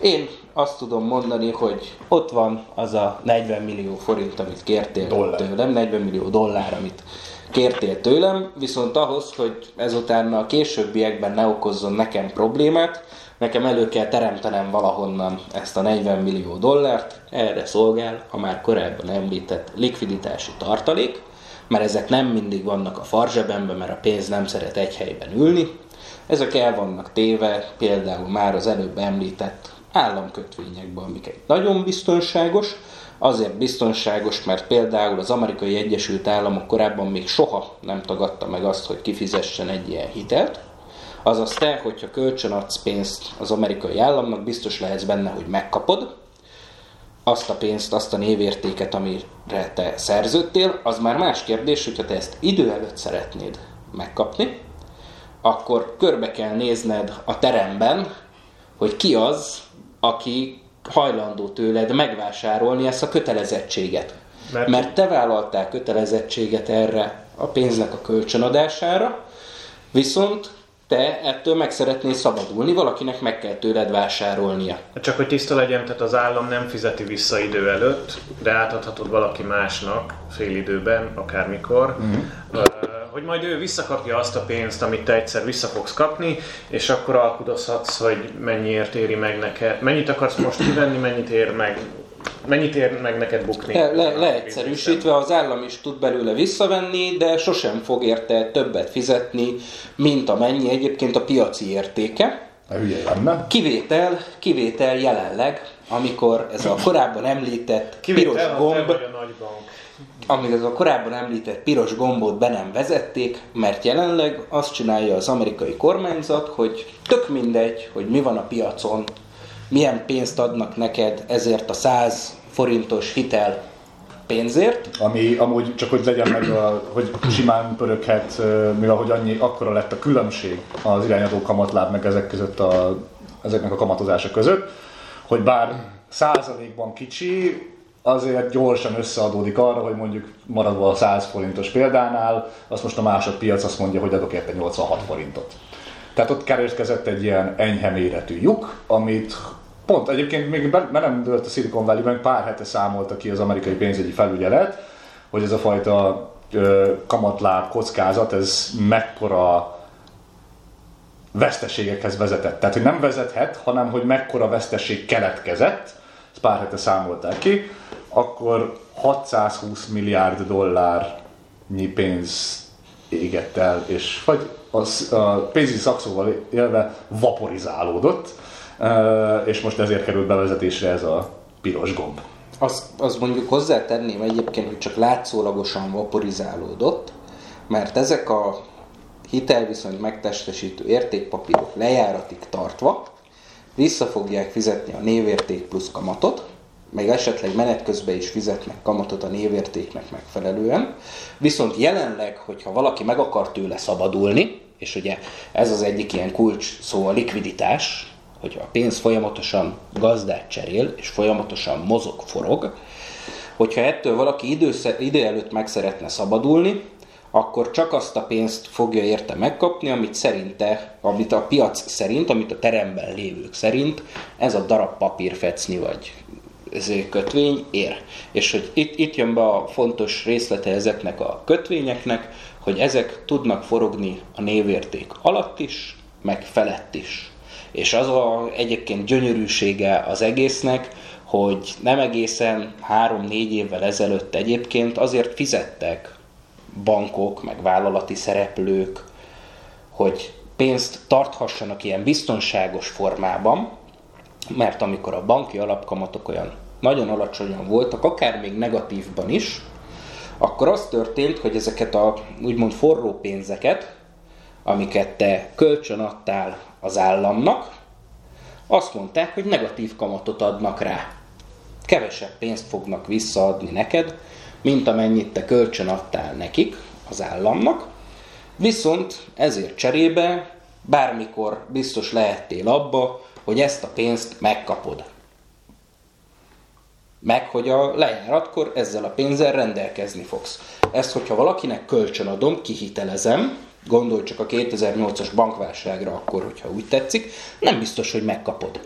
Én azt tudom mondani, hogy ott van az a 40 millió forint, amit kértél Dollár. tőlem, 40 millió dollár, amit kértél tőlem, viszont ahhoz, hogy ezután a későbbiekben ne okozzon nekem problémát, nekem elő kell teremtenem valahonnan ezt a 40 millió dollárt, erre szolgál a már korábban említett likviditási tartalék, mert ezek nem mindig vannak a farzsebemben, mert a pénz nem szeret egy helyben ülni. Ezek el vannak téve például már az előbb említett államkötvényekben, amik egy nagyon biztonságos, azért biztonságos, mert például az amerikai Egyesült Államok korábban még soha nem tagadta meg azt, hogy kifizessen egy ilyen hitelt. Azaz te, hogyha kölcsön adsz pénzt az amerikai államnak, biztos lehetsz benne, hogy megkapod, azt a pénzt, azt a névértéket, amire te szerződtél, az már más kérdés, hogyha te ezt idő előtt szeretnéd megkapni, akkor körbe kell nézned a teremben, hogy ki az, aki hajlandó tőled megvásárolni ezt a kötelezettséget. Mert- Mert, te vállaltál kötelezettséget erre a pénznek a kölcsönadására, viszont te ettől meg szeretnél szabadulni, valakinek meg kell tőled vásárolnia. Csak hogy tiszta legyen, tehát az állam nem fizeti vissza idő előtt, de átadhatod valaki másnak fél időben, akármikor, uh, hogy majd ő visszakapja azt a pénzt, amit te egyszer vissza fogsz kapni, és akkor alkudozhatsz, hogy mennyiért éri meg neked, mennyit akarsz most kivenni, mennyit ér meg, mennyit ér meg neked bukni. Le, le, leegyszerűsítve az állam is tud belőle visszavenni, de sosem fog érte többet fizetni, mint amennyi egyébként a piaci értéke. Hülye lenne. Kivétel, kivétel jelenleg, amikor ez a korábban említett piros Kivétel, gomb, amíg ez a korábban említett piros gombot be nem vezették, mert jelenleg azt csinálja az amerikai kormányzat, hogy tök mindegy, hogy mi van a piacon, milyen pénzt adnak neked ezért a 100 forintos hitel pénzért, Ami amúgy csak hogy legyen meg, a, hogy simán pöröghet, mivel hogy annyi, akkora lett a különbség az irányadó kamatláb meg ezek között a, ezeknek a kamatozása között, hogy bár százalékban kicsi, azért gyorsan összeadódik arra, hogy mondjuk maradva a 100 forintos példánál, azt most a másodpiac azt mondja, hogy adok érte 86 forintot. Tehát ott kereskezett egy ilyen enyhe méretű lyuk, amit pont egyébként még be, nem dőlt a Silicon Valley-ben, pár hete számolta ki az amerikai pénzügyi felügyelet, hogy ez a fajta ö, kamatláb kockázat, ez mekkora veszteségekhez vezetett. Tehát, hogy nem vezethet, hanem hogy mekkora veszteség keletkezett, ezt pár hete számolták ki, akkor 620 milliárd dollárnyi pénz égett el, és vagy a pénzügyi szakszóval élve vaporizálódott, és most ezért került bevezetésre ez a piros gomb. Azt, azt mondjuk hozzátenném egyébként, hogy csak látszólagosan vaporizálódott, mert ezek a hitelviszonyt megtestesítő értékpapírok lejáratig tartva vissza fogják fizetni a névérték plusz kamatot, meg esetleg menet közben is fizetnek kamatot a névértéknek megfelelően. Viszont jelenleg, hogyha valaki meg akar tőle szabadulni, és ugye ez az egyik ilyen kulcs szó a likviditás, hogy a pénz folyamatosan gazdát cserél, és folyamatosan mozog, forog, hogyha ettől valaki idősze, idő előtt meg szeretne szabadulni, akkor csak azt a pénzt fogja érte megkapni, amit szerinte, amit a piac szerint, amit a teremben lévők szerint ez a darab papírfecni vagy ez kötvény ér. És hogy itt, itt jön be a fontos részlete ezeknek a kötvényeknek, hogy ezek tudnak forogni a névérték alatt is, meg felett is. És az a egyébként gyönyörűsége az egésznek, hogy nem egészen három-négy évvel ezelőtt egyébként azért fizettek bankok, meg vállalati szereplők, hogy pénzt tarthassanak ilyen biztonságos formában, mert amikor a banki alapkamatok olyan nagyon alacsonyan voltak, akár még negatívban is, akkor az történt, hogy ezeket a úgymond forró pénzeket, amiket te kölcsön adtál az államnak, azt mondták, hogy negatív kamatot adnak rá. Kevesebb pénzt fognak visszaadni neked, mint amennyit te kölcsön adtál nekik, az államnak, viszont ezért cserébe bármikor biztos lehettél abba, hogy ezt a pénzt megkapod. Meg, hogy a lejáratkor ezzel a pénzzel rendelkezni fogsz. Ezt, hogyha valakinek kölcsön adom, kihitelezem, gondolj csak a 2008-as bankválságra akkor, hogyha úgy tetszik, nem biztos, hogy megkapod.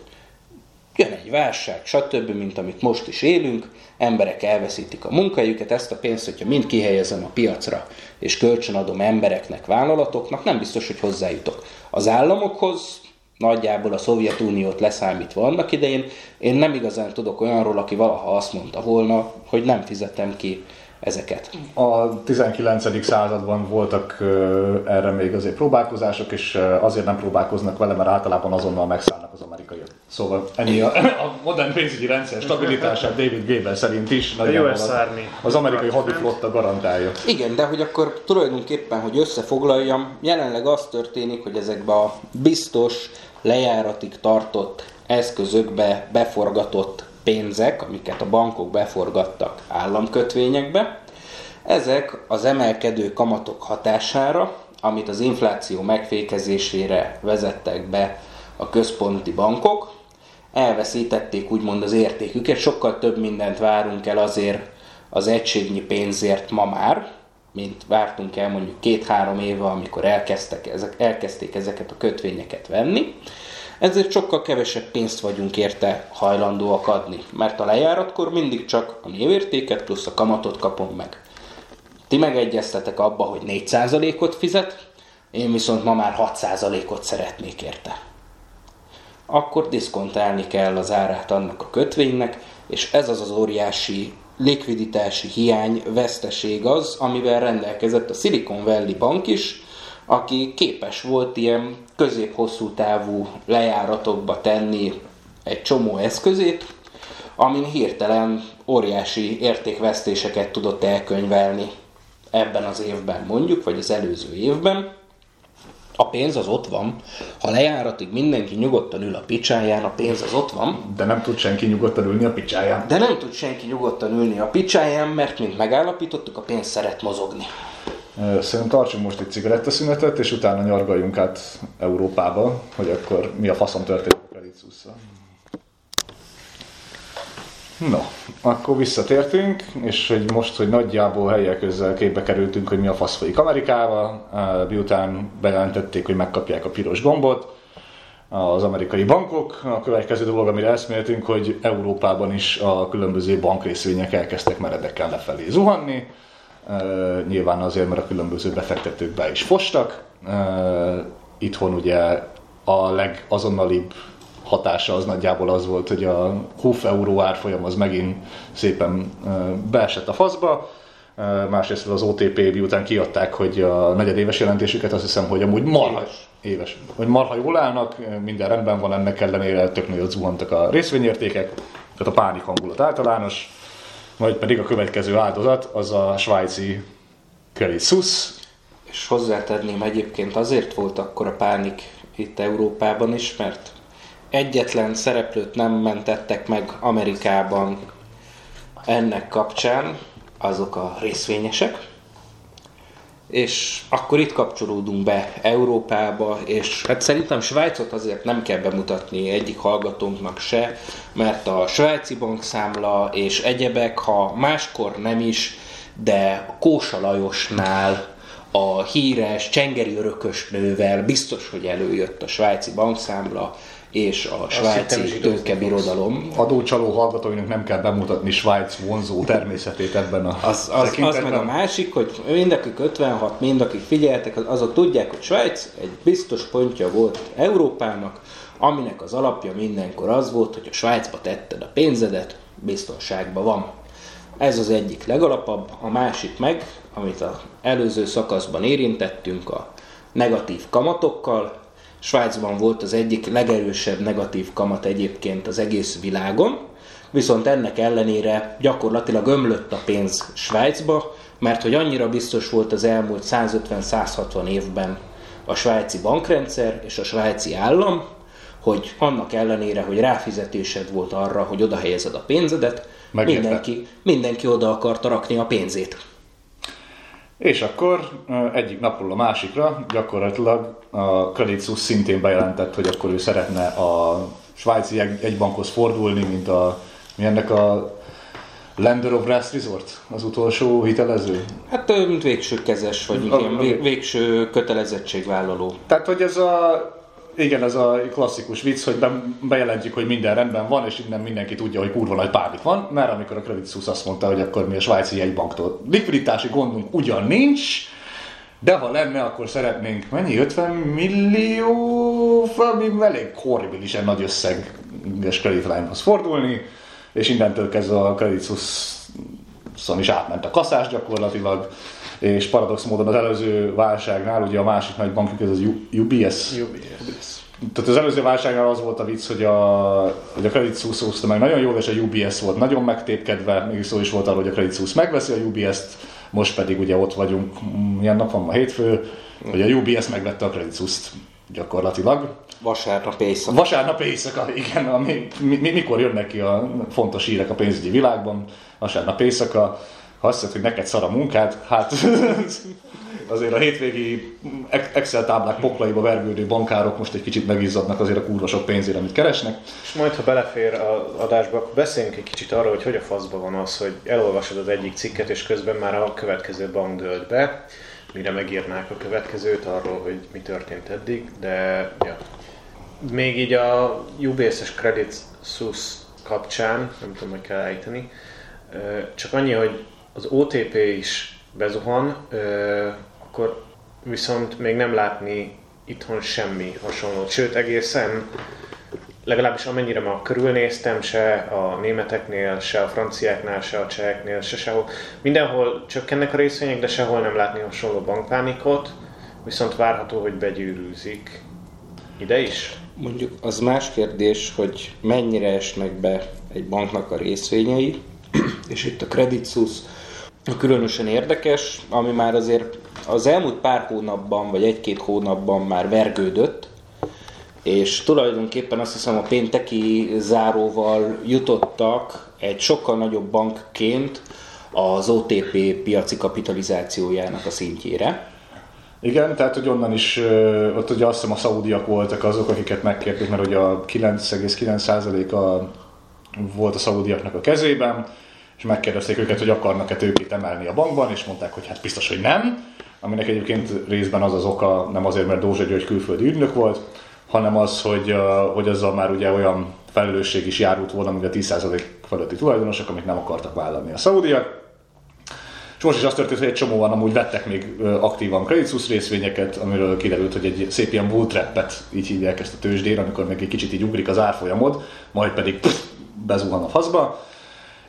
Jön egy válság, stb., mint amit most is élünk, emberek elveszítik a munkájukat, ezt a pénzt, hogyha mind kihelyezem a piacra, és kölcsönadom embereknek, vállalatoknak, nem biztos, hogy hozzájutok. Az államokhoz, nagyjából a Szovjetuniót leszámítva annak idején, én nem igazán tudok olyanról, aki valaha azt mondta volna, hogy nem fizetem ki ezeket. A 19. században voltak erre még azért próbálkozások, és azért nem próbálkoznak vele, mert általában azonnal megszállnak az amerikaiak. Szóval ennyi a, a modern pénzügyi rendszer stabilitását David Gable szerint is jó az, az amerikai hadiflotta garantálja. Igen, de hogy akkor tulajdonképpen, hogy összefoglaljam, jelenleg az történik, hogy ezekbe a biztos, lejáratig tartott eszközökbe beforgatott pénzek, amiket a bankok beforgattak államkötvényekbe, ezek az emelkedő kamatok hatására, amit az infláció megfékezésére vezettek be a központi bankok, elveszítették úgymond az értéküket, sokkal több mindent várunk el azért az egységnyi pénzért ma már, mint vártunk el mondjuk két-három éve, amikor elkezdtek, ezek, elkezdték ezeket a kötvényeket venni ezért sokkal kevesebb pénzt vagyunk érte hajlandóak adni, mert a lejáratkor mindig csak a névértéket plusz a kamatot kapom meg. Ti megegyeztetek abba, hogy 4%-ot fizet, én viszont ma már 6%-ot szeretnék érte. Akkor diszkontálni kell az árát annak a kötvénynek, és ez az az óriási likviditási hiány, veszteség az, amivel rendelkezett a Silicon Valley Bank is, aki képes volt ilyen közép-hosszú távú lejáratokba tenni egy csomó eszközét, amin hirtelen óriási értékvesztéseket tudott elkönyvelni ebben az évben mondjuk, vagy az előző évben. A pénz az ott van. Ha lejáratig mindenki nyugodtan ül a picsáján, a pénz az ott van. De nem tud senki nyugodtan ülni a picsáján. De nem tud senki nyugodtan ülni a picsáján, mert mint megállapítottuk, a pénz szeret mozogni. Szerintem tartsunk most egy cigarettaszünetet, és utána nyargaljunk át Európába, hogy akkor mi a faszom történik a Credit No, akkor visszatértünk, és hogy most, hogy nagyjából helyek közel képbe kerültünk, hogy mi a fasz folyik Amerikával, miután bejelentették, hogy megkapják a piros gombot, az amerikai bankok. A következő dolog, amire eszméltünk, hogy Európában is a különböző bankrészvények elkezdtek meredekkel lefelé zuhanni nyilván azért, mert a különböző befektetők be is fostak. Itthon ugye a legazonnalibb hatása az nagyjából az volt, hogy a 20 euró árfolyam az megint szépen beesett a faszba. Másrészt az OTP miután kiadták, hogy a negyedéves jelentésüket, azt hiszem, hogy amúgy marha éves. éves. Hogy marha jól állnak, minden rendben van, ennek ellenére tök nagyot zuhantak a részvényértékek, tehát a pánik hangulat általános majd pedig a következő áldozat az a svájci Suisse. És hozzátenném egyébként azért volt akkor a pánik itt Európában is, mert egyetlen szereplőt nem mentettek meg Amerikában ennek kapcsán, azok a részvényesek, és akkor itt kapcsolódunk be Európába, és hát szerintem Svájcot azért nem kell bemutatni egyik hallgatónknak se, mert a svájci bankszámla és egyebek, ha máskor nem is, de Kósa Lajosnál a híres csengeri örökös nővel biztos, hogy előjött a svájci bankszámla, és a svájci tőkebirodalom. Adócsaló hallgatóinak nem kell bemutatni Svájc vonzó természetét ebben a az, az, az meg a másik, hogy mindakik 56, mindakik figyeltek, azok tudják, hogy Svájc egy biztos pontja volt Európának, aminek az alapja mindenkor az volt, hogy a Svájcba tetted a pénzedet, biztonságban van. Ez az egyik legalapabb, a másik meg, amit az előző szakaszban érintettünk, a negatív kamatokkal, Svájcban volt az egyik legerősebb negatív kamat egyébként az egész világon, viszont ennek ellenére gyakorlatilag ömlött a pénz Svájcba, mert hogy annyira biztos volt az elmúlt 150-160 évben a svájci bankrendszer és a svájci állam, hogy annak ellenére, hogy ráfizetésed volt arra, hogy oda helyezed a pénzedet, Megérte. mindenki, mindenki oda akarta rakni a pénzét. És akkor egyik napról a másikra gyakorlatilag a Credit Suisse szintén bejelentett, hogy akkor ő szeretne a svájci egy- egybankhoz fordulni, mint a mi ennek a Lender of Last Resort, az utolsó hitelező. Hát mint végső kezes, vagy igen, a- vé- végső kötelezettségvállaló. Tehát, hogy ez a igen, ez a klasszikus vicc, hogy be, bejelentjük, hogy minden rendben van, és innen mindenki tudja, hogy kurva nagy pánik van, mert amikor a Credit Suisse azt mondta, hogy akkor mi a svájci jegybanktól likviditási gondunk ugyan nincs, de ha lenne, akkor szeretnénk, mennyi, 50 millió, ami elég horribilisen nagy összeges credit line-hoz fordulni, és innentől kezdve a Credit Suisse-on is átment a kaszás gyakorlatilag, és paradox módon az előző válságnál, ugye a másik nagy bankjuk, ez az U- UBS, tehát az előző válságnál az volt a vicc, hogy a, hogy a Credit Suisse hozta meg. Nagyon jól, és a UBS volt nagyon megtépkedve, mégis szó is volt arról, hogy a Credit Suisse megveszi a UBS-t, most pedig ugye ott vagyunk, mm, milyen nap van ma hétfő, hogy a UBS megvette a Credit Suisse-t gyakorlatilag. Vasárnap éjszaka. Vasárnap éjszaka, igen, ami, mi, mi, mikor jönnek ki a fontos hírek a pénzügyi világban, vasárnap éjszaka, ha azt mondod, hogy neked szar a munkád, hát azért a hétvégi Excel táblák poklaiba vergődő bankárok most egy kicsit megizzadnak azért a kurva sok pénzért, amit keresnek. És majd, ha belefér az adásba, akkor beszéljünk egy kicsit arról, hogy hogy a faszban van az, hogy elolvasod az egyik cikket, és közben már a következő bank dölt be, mire megírnák a következőt arról, hogy mi történt eddig, de ja. Még így a UBS-es Credit Suisse kapcsán, nem tudom, hogy kell ejteni, csak annyi, hogy az OTP is bezuhan, akkor viszont még nem látni itthon semmi hasonlót. Sőt, egészen legalábbis amennyire ma körülnéztem, se a németeknél, se a franciáknál, se a cseheknél, se sehol. Mindenhol csökkennek a részvények, de sehol nem látni hasonló bankpánikot, viszont várható, hogy begyűrűzik. Ide is? Mondjuk az más kérdés, hogy mennyire esnek be egy banknak a részvényei, és itt a Credit Suisse különösen érdekes, ami már azért az elmúlt pár hónapban, vagy egy-két hónapban már vergődött, és tulajdonképpen azt hiszem a pénteki záróval jutottak egy sokkal nagyobb bankként az OTP piaci kapitalizációjának a szintjére. Igen, tehát hogy onnan is, ott ugye azt hiszem a szaudiak voltak azok, akiket megkérték, mert ugye a 9,9%-a volt a szaudiaknak a kezében, és megkérdezték őket, hogy akarnak-e tőkét emelni a bankban, és mondták, hogy hát biztos, hogy nem, aminek egyébként részben az az oka, nem azért, mert Dózsa György külföldi ügynök volt, hanem az, hogy, hogy azzal már ugye olyan felelősség is járult volna, mint a 10% feletti tulajdonosok, amit nem akartak vállalni a szaudiak. És most is az történt, hogy egy csomóan amúgy vettek még aktívan Credit részvényeket, amiről kiderült, hogy egy szép ilyen bull trap-et, így hívják ezt a tőzsdén, amikor még egy kicsit így ugrik az árfolyamod, majd pedig pff, bezuhan a faszba.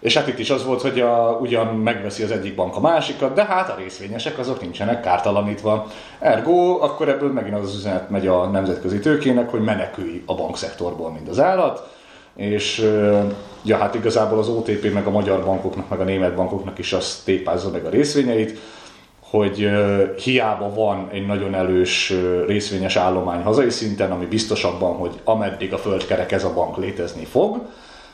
És hát itt is az volt, hogy a, ugyan megveszi az egyik bank a másikat, de hát a részvényesek azok nincsenek kártalanítva. Ergo, akkor ebből megint az az üzenet megy a nemzetközi tőkének, hogy menekülj a bankszektorból, mint az állat. És ja, hát igazából az OTP meg a magyar bankoknak, meg a német bankoknak is azt tépázza meg a részvényeit, hogy hiába van egy nagyon erős ö, részvényes állomány hazai szinten, ami biztos abban, hogy ameddig a föld ez a bank létezni fog,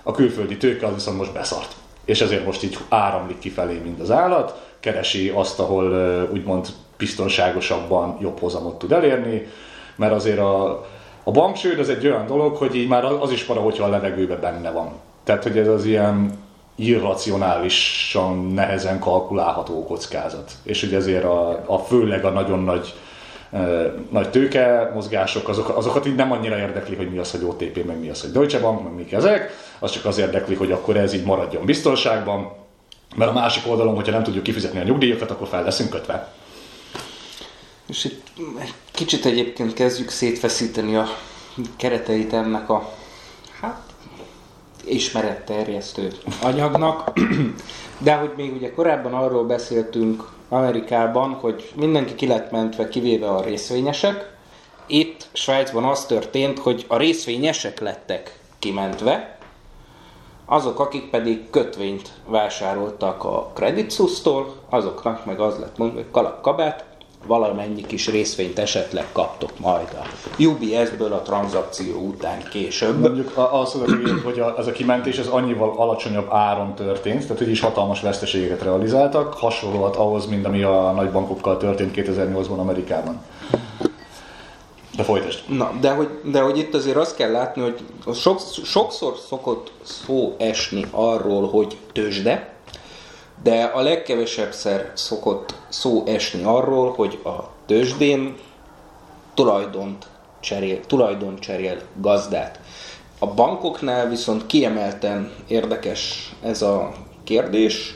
a külföldi tőke az viszont most beszart. És ezért most így áramlik kifelé, mint az állat, keresi azt, ahol úgymond biztonságosabban jobb hozamot tud elérni, mert azért a, a banksőd az egy olyan dolog, hogy így már az is para, hogyha a levegőben benne van. Tehát, hogy ez az ilyen irracionálisan nehezen kalkulálható kockázat. És hogy ezért a, a főleg a nagyon nagy nagy tőke mozgások, azok, azokat így nem annyira érdekli, hogy mi az, hogy OTP, meg mi az, hogy Deutsche Bank, meg mik ezek, az csak az érdekli, hogy akkor ez így maradjon biztonságban, mert a másik oldalon, hogyha nem tudjuk kifizetni a nyugdíjakat, akkor fel leszünk kötve. És itt kicsit egyébként kezdjük szétfeszíteni a kereteit ennek a hát, ismeretterjesztő anyagnak. De hogy még ugye korábban arról beszéltünk Amerikában, hogy mindenki ki lett mentve, kivéve a részvényesek. Itt Svájcban az történt, hogy a részvényesek lettek kimentve, azok, akik pedig kötvényt vásároltak a Credit Suisse-tól, azoknak meg az lett mondva, hogy kalap kabát, valamennyi kis részvényt esetleg kaptok majd a UBS-ből a tranzakció után később. Mondjuk az, hogy- hogy a, kimentés ez annyival alacsonyabb áron történt, tehát hogy is hatalmas veszteségeket realizáltak, hasonlóan ahhoz, mint ami a nagybankokkal történt 2008-ban Amerikában. De folytasd. Na, de hogy, de hogy itt azért azt kell látni, hogy sok, sokszor szokott szó esni arról, hogy tőzsde, de a legkevesebbszer szokott szó esni arról, hogy a tőzsdén tulajdont cserél, tulajdon cserél gazdát. A bankoknál viszont kiemelten érdekes ez a kérdés,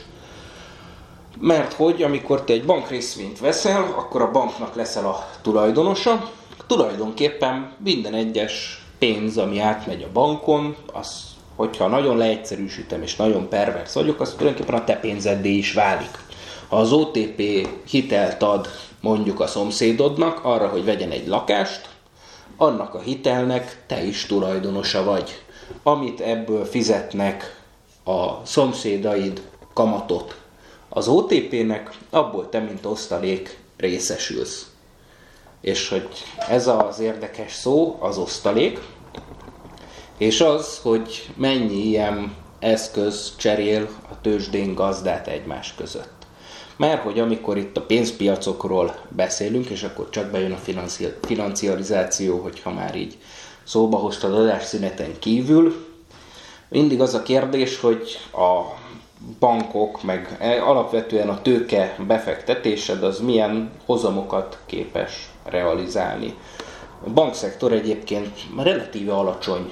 mert hogy amikor te egy bankrészvényt veszel, akkor a banknak leszel a tulajdonosa. Tulajdonképpen minden egyes pénz, ami átmegy a bankon, az, hogyha nagyon leegyszerűsítem és nagyon pervers vagyok, az tulajdonképpen a te pénzeddé is válik. Ha az OTP hitelt ad mondjuk a szomszédodnak arra, hogy vegyen egy lakást, annak a hitelnek te is tulajdonosa vagy. Amit ebből fizetnek a szomszédaid kamatot az OTP-nek, abból te, mint osztalék részesülsz. És hogy ez az érdekes szó, az osztalék, és az, hogy mennyi ilyen eszköz cserél a tőzsdén gazdát egymás között. Mert hogy amikor itt a pénzpiacokról beszélünk, és akkor csak bejön a financi- hogyha már így szóba hoztad adásszüneten kívül, mindig az a kérdés, hogy a bankok, meg e- alapvetően a tőke befektetésed az milyen hozamokat képes realizálni. A bankszektor egyébként relatíve alacsony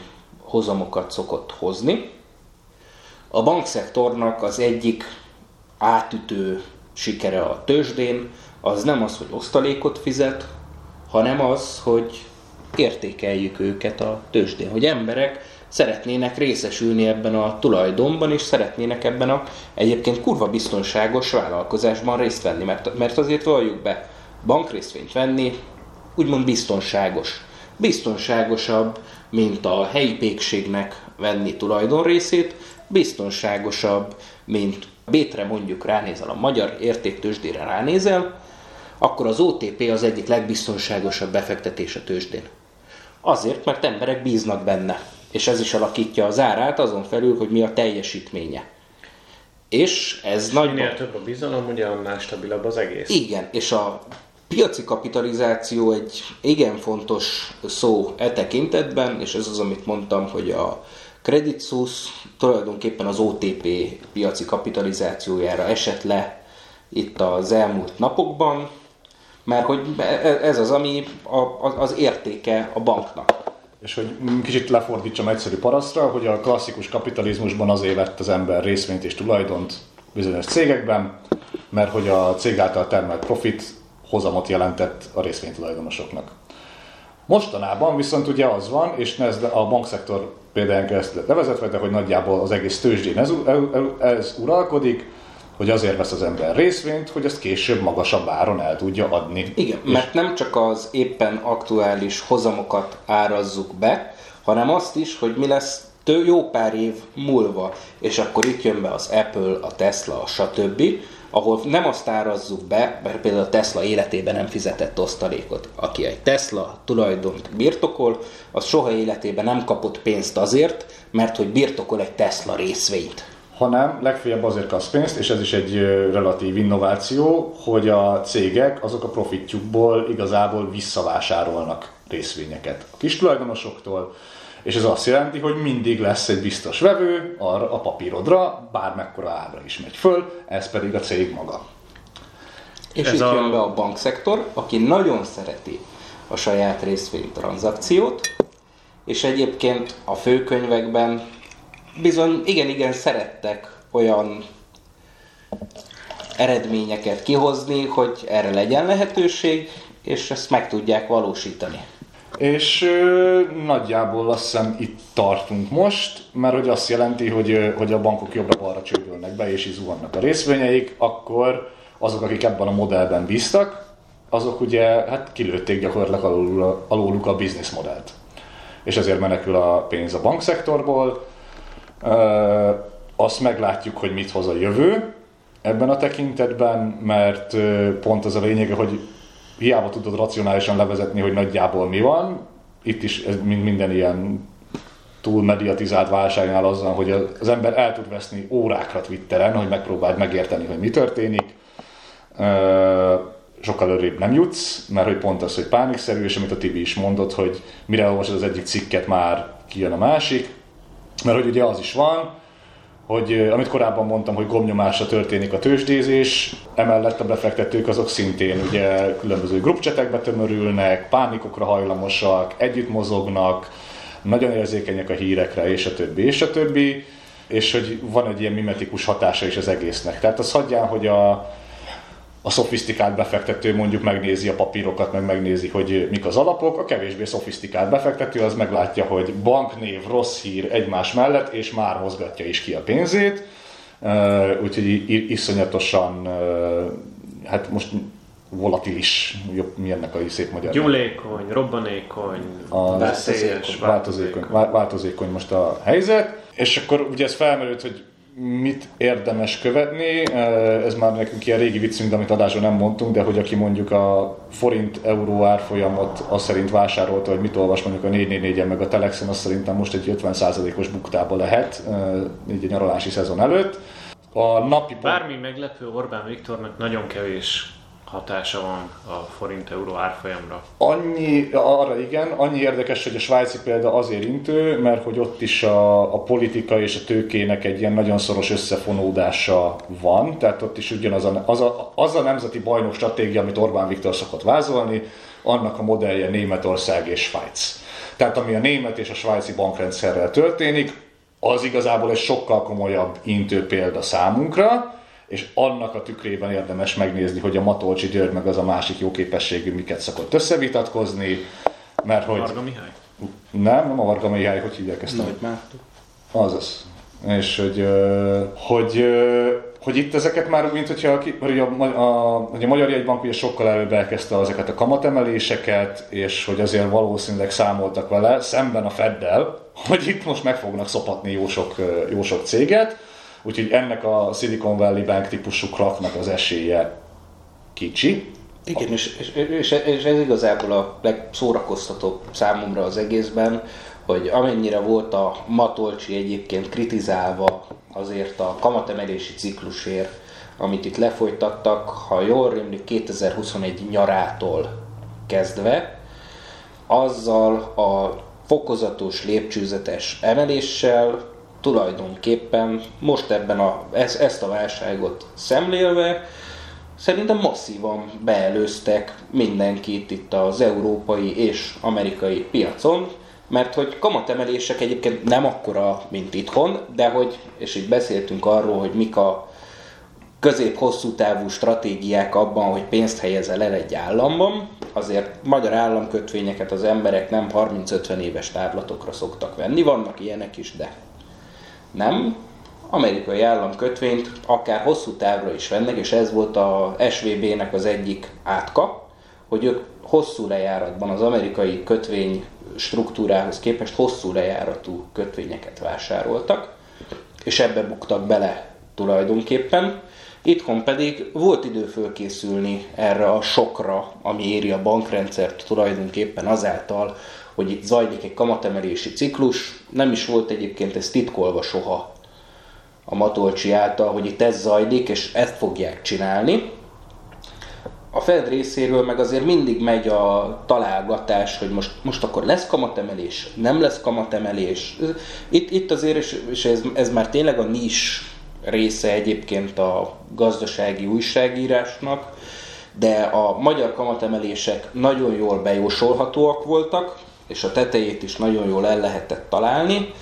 hozamokat szokott hozni. A bankszektornak az egyik átütő sikere a tőzsdén az nem az, hogy osztalékot fizet, hanem az, hogy értékeljük őket a tőzsdén, hogy emberek szeretnének részesülni ebben a tulajdonban, és szeretnének ebben a egyébként kurva biztonságos vállalkozásban részt venni, mert, mert azért valljuk be, bankrészvényt venni úgymond biztonságos. Biztonságosabb, mint a helyi pékségnek venni tulajdonrészét, biztonságosabb, mint Bétre mondjuk ránézel a magyar értéktősdére ránézel, akkor az OTP az egyik legbiztonságosabb befektetés a tőzsdén. Azért, mert emberek bíznak benne, és ez is alakítja az árát azon felül, hogy mi a teljesítménye. És ez Minél nagyban... több a bizalom, ugye annál stabilabb az egész. Igen, és a piaci kapitalizáció egy igen fontos szó e tekintetben, és ez az, amit mondtam, hogy a Credit Suisse tulajdonképpen az OTP piaci kapitalizációjára esett le itt az elmúlt napokban, mert hogy ez az, ami az értéke a banknak. És hogy kicsit lefordítsam egyszerű parasztra, hogy a klasszikus kapitalizmusban azért vett az ember részvényt és tulajdont bizonyos cégekben, mert hogy a cég által termelt profit hozamot jelentett a részvénytulajdonosoknak. Mostanában viszont ugye az van, és ez a bankszektor például keresztül levezetve, de hogy nagyjából az egész tőzsdén ez, ez uralkodik, hogy azért vesz az ember részvényt, hogy ezt később magasabb áron el tudja adni. Igen, és mert nem csak az éppen aktuális hozamokat árazzuk be, hanem azt is, hogy mi lesz tő jó pár év múlva, és akkor itt jön be az Apple, a Tesla, a stb., ahol nem azt árazzuk be, mert például a Tesla életében nem fizetett osztalékot. Aki egy Tesla tulajdont birtokol, az soha életében nem kapott pénzt azért, mert hogy birtokol egy Tesla részvényt. hanem legfeljebb azért kapsz pénzt, és ez is egy relatív innováció, hogy a cégek azok a profitjukból igazából visszavásárolnak részvényeket a kis tulajdonosoktól, és ez azt jelenti, hogy mindig lesz egy biztos vevő arra a papírodra, bármekkora ára is megy föl, ez pedig a cég maga. És Ez itt a- jön be a bankszektor, aki nagyon szereti a saját részvény tranzakciót, és egyébként a főkönyvekben bizony igen-igen szerettek olyan eredményeket kihozni, hogy erre legyen lehetőség, és ezt meg tudják valósítani. És ö, nagyjából azt hiszem itt tartunk most, mert hogy azt jelenti, hogy, ö, hogy a bankok jobbra-balra csődölnek be, és így zuhannak a részvényeik, akkor azok, akik ebben a modellben bíztak, azok ugye hát kilőtték gyakorlatilag alul, aluluk a bizniszmodellt. És ezért menekül a pénz a bankszektorból. Azt meglátjuk, hogy mit hoz a jövő ebben a tekintetben, mert pont az a lényege, hogy hiába tudod racionálisan levezetni, hogy nagyjából mi van. Itt is ez minden ilyen túl mediatizált válságnál azzal, hogy az ember el tud veszni órákra Twitteren, hogy megpróbáld megérteni, hogy mi történik. Sokkal előrébb nem jutsz, mert hogy pont az, hogy pánikszerű, és amit a Tibi is mondott, hogy mire olvasod az egyik cikket, már kijön a másik. Mert hogy ugye az is van, hogy amit korábban mondtam, hogy gomnyomásra történik a tőzsdézés, emellett a befektetők azok szintén ugye különböző grupcsetekbe tömörülnek, pánikokra hajlamosak, együtt mozognak, nagyon érzékenyek a hírekre, és a többi, és a többi, és hogy van egy ilyen mimetikus hatása is az egésznek. Tehát az hagyján, hogy a, a szofisztikált befektető mondjuk megnézi a papírokat, meg megnézi, hogy mik az alapok, a kevésbé szofisztikált befektető az meglátja, hogy banknév, rossz hír egymás mellett, és már mozgatja is ki a pénzét. Úgyhogy iszonyatosan, hát most volatilis, jobb, mi ennek a szép magyar. Gyulékony, robbanékony, a változékony, változékony, változékony most a helyzet. És akkor ugye ez felmerült, hogy mit érdemes követni, ez már nekünk ilyen régi viccünk, de amit adásban nem mondtunk, de hogy aki mondjuk a forint-euró árfolyamot azt szerint vásárolta, hogy mit olvas mondjuk a 444-en meg a Telexen, azt szerintem most egy 50%-os buktába lehet, így a nyaralási szezon előtt. A napi Bármi meglepő Orbán Viktornak nagyon kevés hatása van a forint-euró árfolyamra? Annyi, arra igen, annyi érdekes, hogy a svájci példa azért intő, mert hogy ott is a, a politika és a tőkének egy ilyen nagyon szoros összefonódása van, tehát ott is ugyanaz a, az a, az a nemzeti bajnok stratégia, amit Orbán Viktor szokott vázolni, annak a modellje Németország és Svájc. Tehát ami a német és a svájci bankrendszerrel történik, az igazából egy sokkal komolyabb intő példa számunkra, és annak a tükrében érdemes megnézni, hogy a Matolcsi György meg az a másik jó képességű miket szokott összevitatkozni, mert hogy... Varga Mihály? Nem, nem a Varga Mihály, hogy hívják ezt? Nagy Márton. Azaz. És hogy, hogy, hogy itt ezeket már, mint hogyha hogy a, a, hogy a Magyar Jegybank ugye sokkal előbb elkezdte ezeket a kamatemeléseket, és hogy azért valószínűleg számoltak vele, szemben a Feddel, hogy itt most meg fognak szopatni jó sok, jó sok céget, Úgyhogy ennek a Silicon Valley Bank típusú kraknak az esélye kicsi. Igen, és, és, és, és ez igazából a legszórakoztatóbb számomra az egészben, hogy amennyire volt a Matolcsi egyébként kritizálva azért a kamatemelési ciklusért, amit itt lefolytattak, ha jól rémlik 2021 nyarától kezdve, azzal a fokozatos lépcsőzetes emeléssel tulajdonképpen most ebben a, ezt a válságot szemlélve szerintem masszívan beelőztek mindenkit itt az európai és amerikai piacon, mert hogy kamatemelések egyébként nem akkora, mint itthon, de hogy, és itt beszéltünk arról, hogy mik a közép-hosszú távú stratégiák abban, hogy pénzt helyezel el egy államban, azért magyar államkötvényeket az emberek nem 30-50 éves távlatokra szoktak venni, vannak ilyenek is, de nem, amerikai államkötvényt akár hosszú távra is vennek, és ez volt a SVB-nek az egyik átka, hogy ők hosszú lejáratban az amerikai kötvény struktúrához képest hosszú lejáratú kötvényeket vásároltak, és ebbe buktak bele tulajdonképpen. Itthon pedig volt idő fölkészülni erre a sokra, ami éri a bankrendszert tulajdonképpen azáltal, hogy itt zajlik egy kamatemelési ciklus. Nem is volt egyébként ez titkolva soha a Matolcsi által, hogy itt ez zajlik, és ezt fogják csinálni. A Fed részéről meg azért mindig megy a találgatás, hogy most, most akkor lesz kamatemelés, nem lesz kamatemelés. Itt, itt azért, és ez, ez már tényleg a nis része egyébként a gazdasági újságírásnak, de a magyar kamatemelések nagyon jól bejósolhatóak voltak, és a tetejét is nagyon jól el lehetett találni.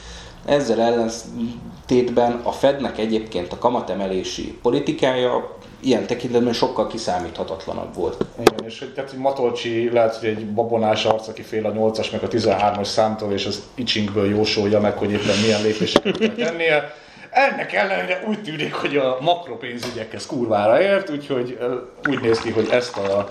Ezzel ellentétben a Fednek egyébként a kamatemelési politikája ilyen tekintetben sokkal kiszámíthatatlanabb volt. Igen, és hogy, tehát, Matolcsi lehet, hogy egy babonás arc, aki fél a 8-as meg a 13-as számtól, és az icsingből jósolja meg, hogy éppen milyen lépéseket kell tennie. Ennek ellenére úgy tűnik, hogy a makropénzügyekhez kurvára ért, úgyhogy úgy néz ki, hogy ezt a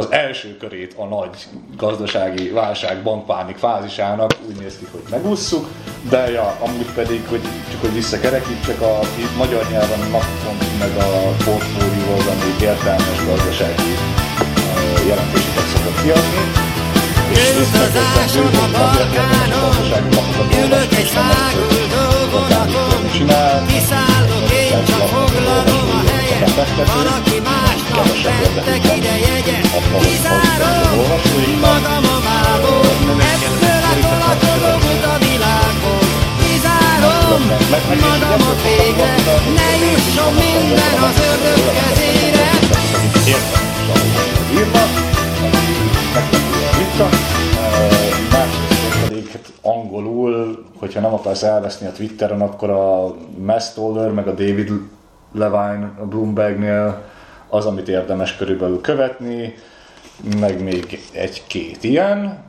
az első körét a nagy gazdasági válság bankpánik fázisának úgy néz ki, hogy megússzuk, de ja, amúgy pedig, hogy csak hogy visszakerekítsek, a magyar nyelven napfont meg a portfólió az, ami értelmes gazdasági jelentéseket szokott kiadni. Utazáson a Balkánon, ülök egy száguldó vonaton, kiszállok én, csak foglalom a helyet, valaki másnak vettek ide jegyet, kizárom magam a mából, ebből a tolakodom ut a világon, kizárom magam a végre, ne jusson minden az ördög kezére. írva, vissza, másrészt pedig angolul, hogyha nem akarsz elveszni a Twitteren, akkor a Mastoller meg a David Levine a Bloombergnél az, amit érdemes körülbelül követni, meg még egy-két ilyen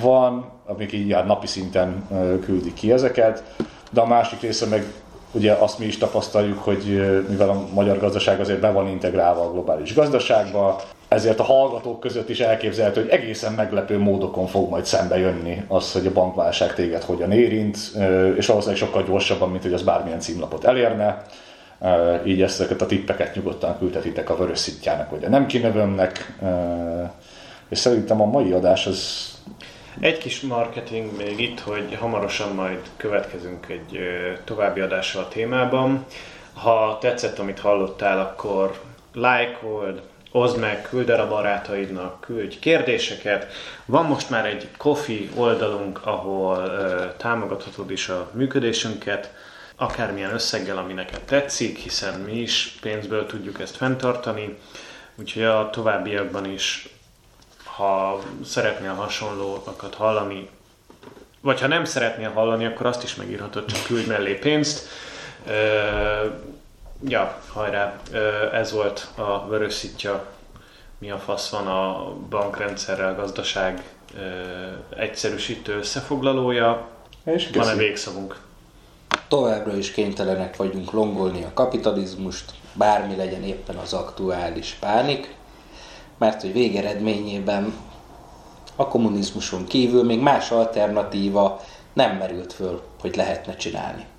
van, amik így ilyen napi szinten ö, küldik ki ezeket, de a másik része meg ugye azt mi is tapasztaljuk, hogy mivel a magyar gazdaság azért be van integrálva a globális gazdaságba, ezért a hallgatók között is elképzelhető, hogy egészen meglepő módokon fog majd szembe jönni az, hogy a bankválság téged hogyan érint, és valószínűleg sokkal gyorsabban, mint hogy az bármilyen címlapot elérne. Így ezeket a tippeket nyugodtan küldhetitek a vörös szitjának, vagy a nem kinövömnek. Ö, És szerintem a mai adás az Egy kis marketing még itt, hogy hamarosan majd következünk egy további adással a témában. Ha tetszett, amit hallottál, akkor lájkold, oszd meg, küld el a barátaidnak, küldj kérdéseket. Van most már egy Kofi oldalunk, ahol támogathatod is a működésünket, akármilyen összeggel, ami neked tetszik, hiszen mi is pénzből tudjuk ezt fenntartani. Úgyhogy a továbbiakban is ha szeretnél hasonlóakat hallani, vagy ha nem szeretnél hallani, akkor azt is megírhatod, csak küldj mellé pénzt. Ö, ja, hajrá, Ö, ez volt a vörös szitja, mi a fasz van a bankrendszerrel, gazdaság ö, egyszerűsítő összefoglalója. és Van-e végszavunk? Továbbra is kénytelenek vagyunk longolni a kapitalizmust, bármi legyen éppen az aktuális pánik, mert hogy végeredményében a kommunizmuson kívül még más alternatíva nem merült föl, hogy lehetne csinálni.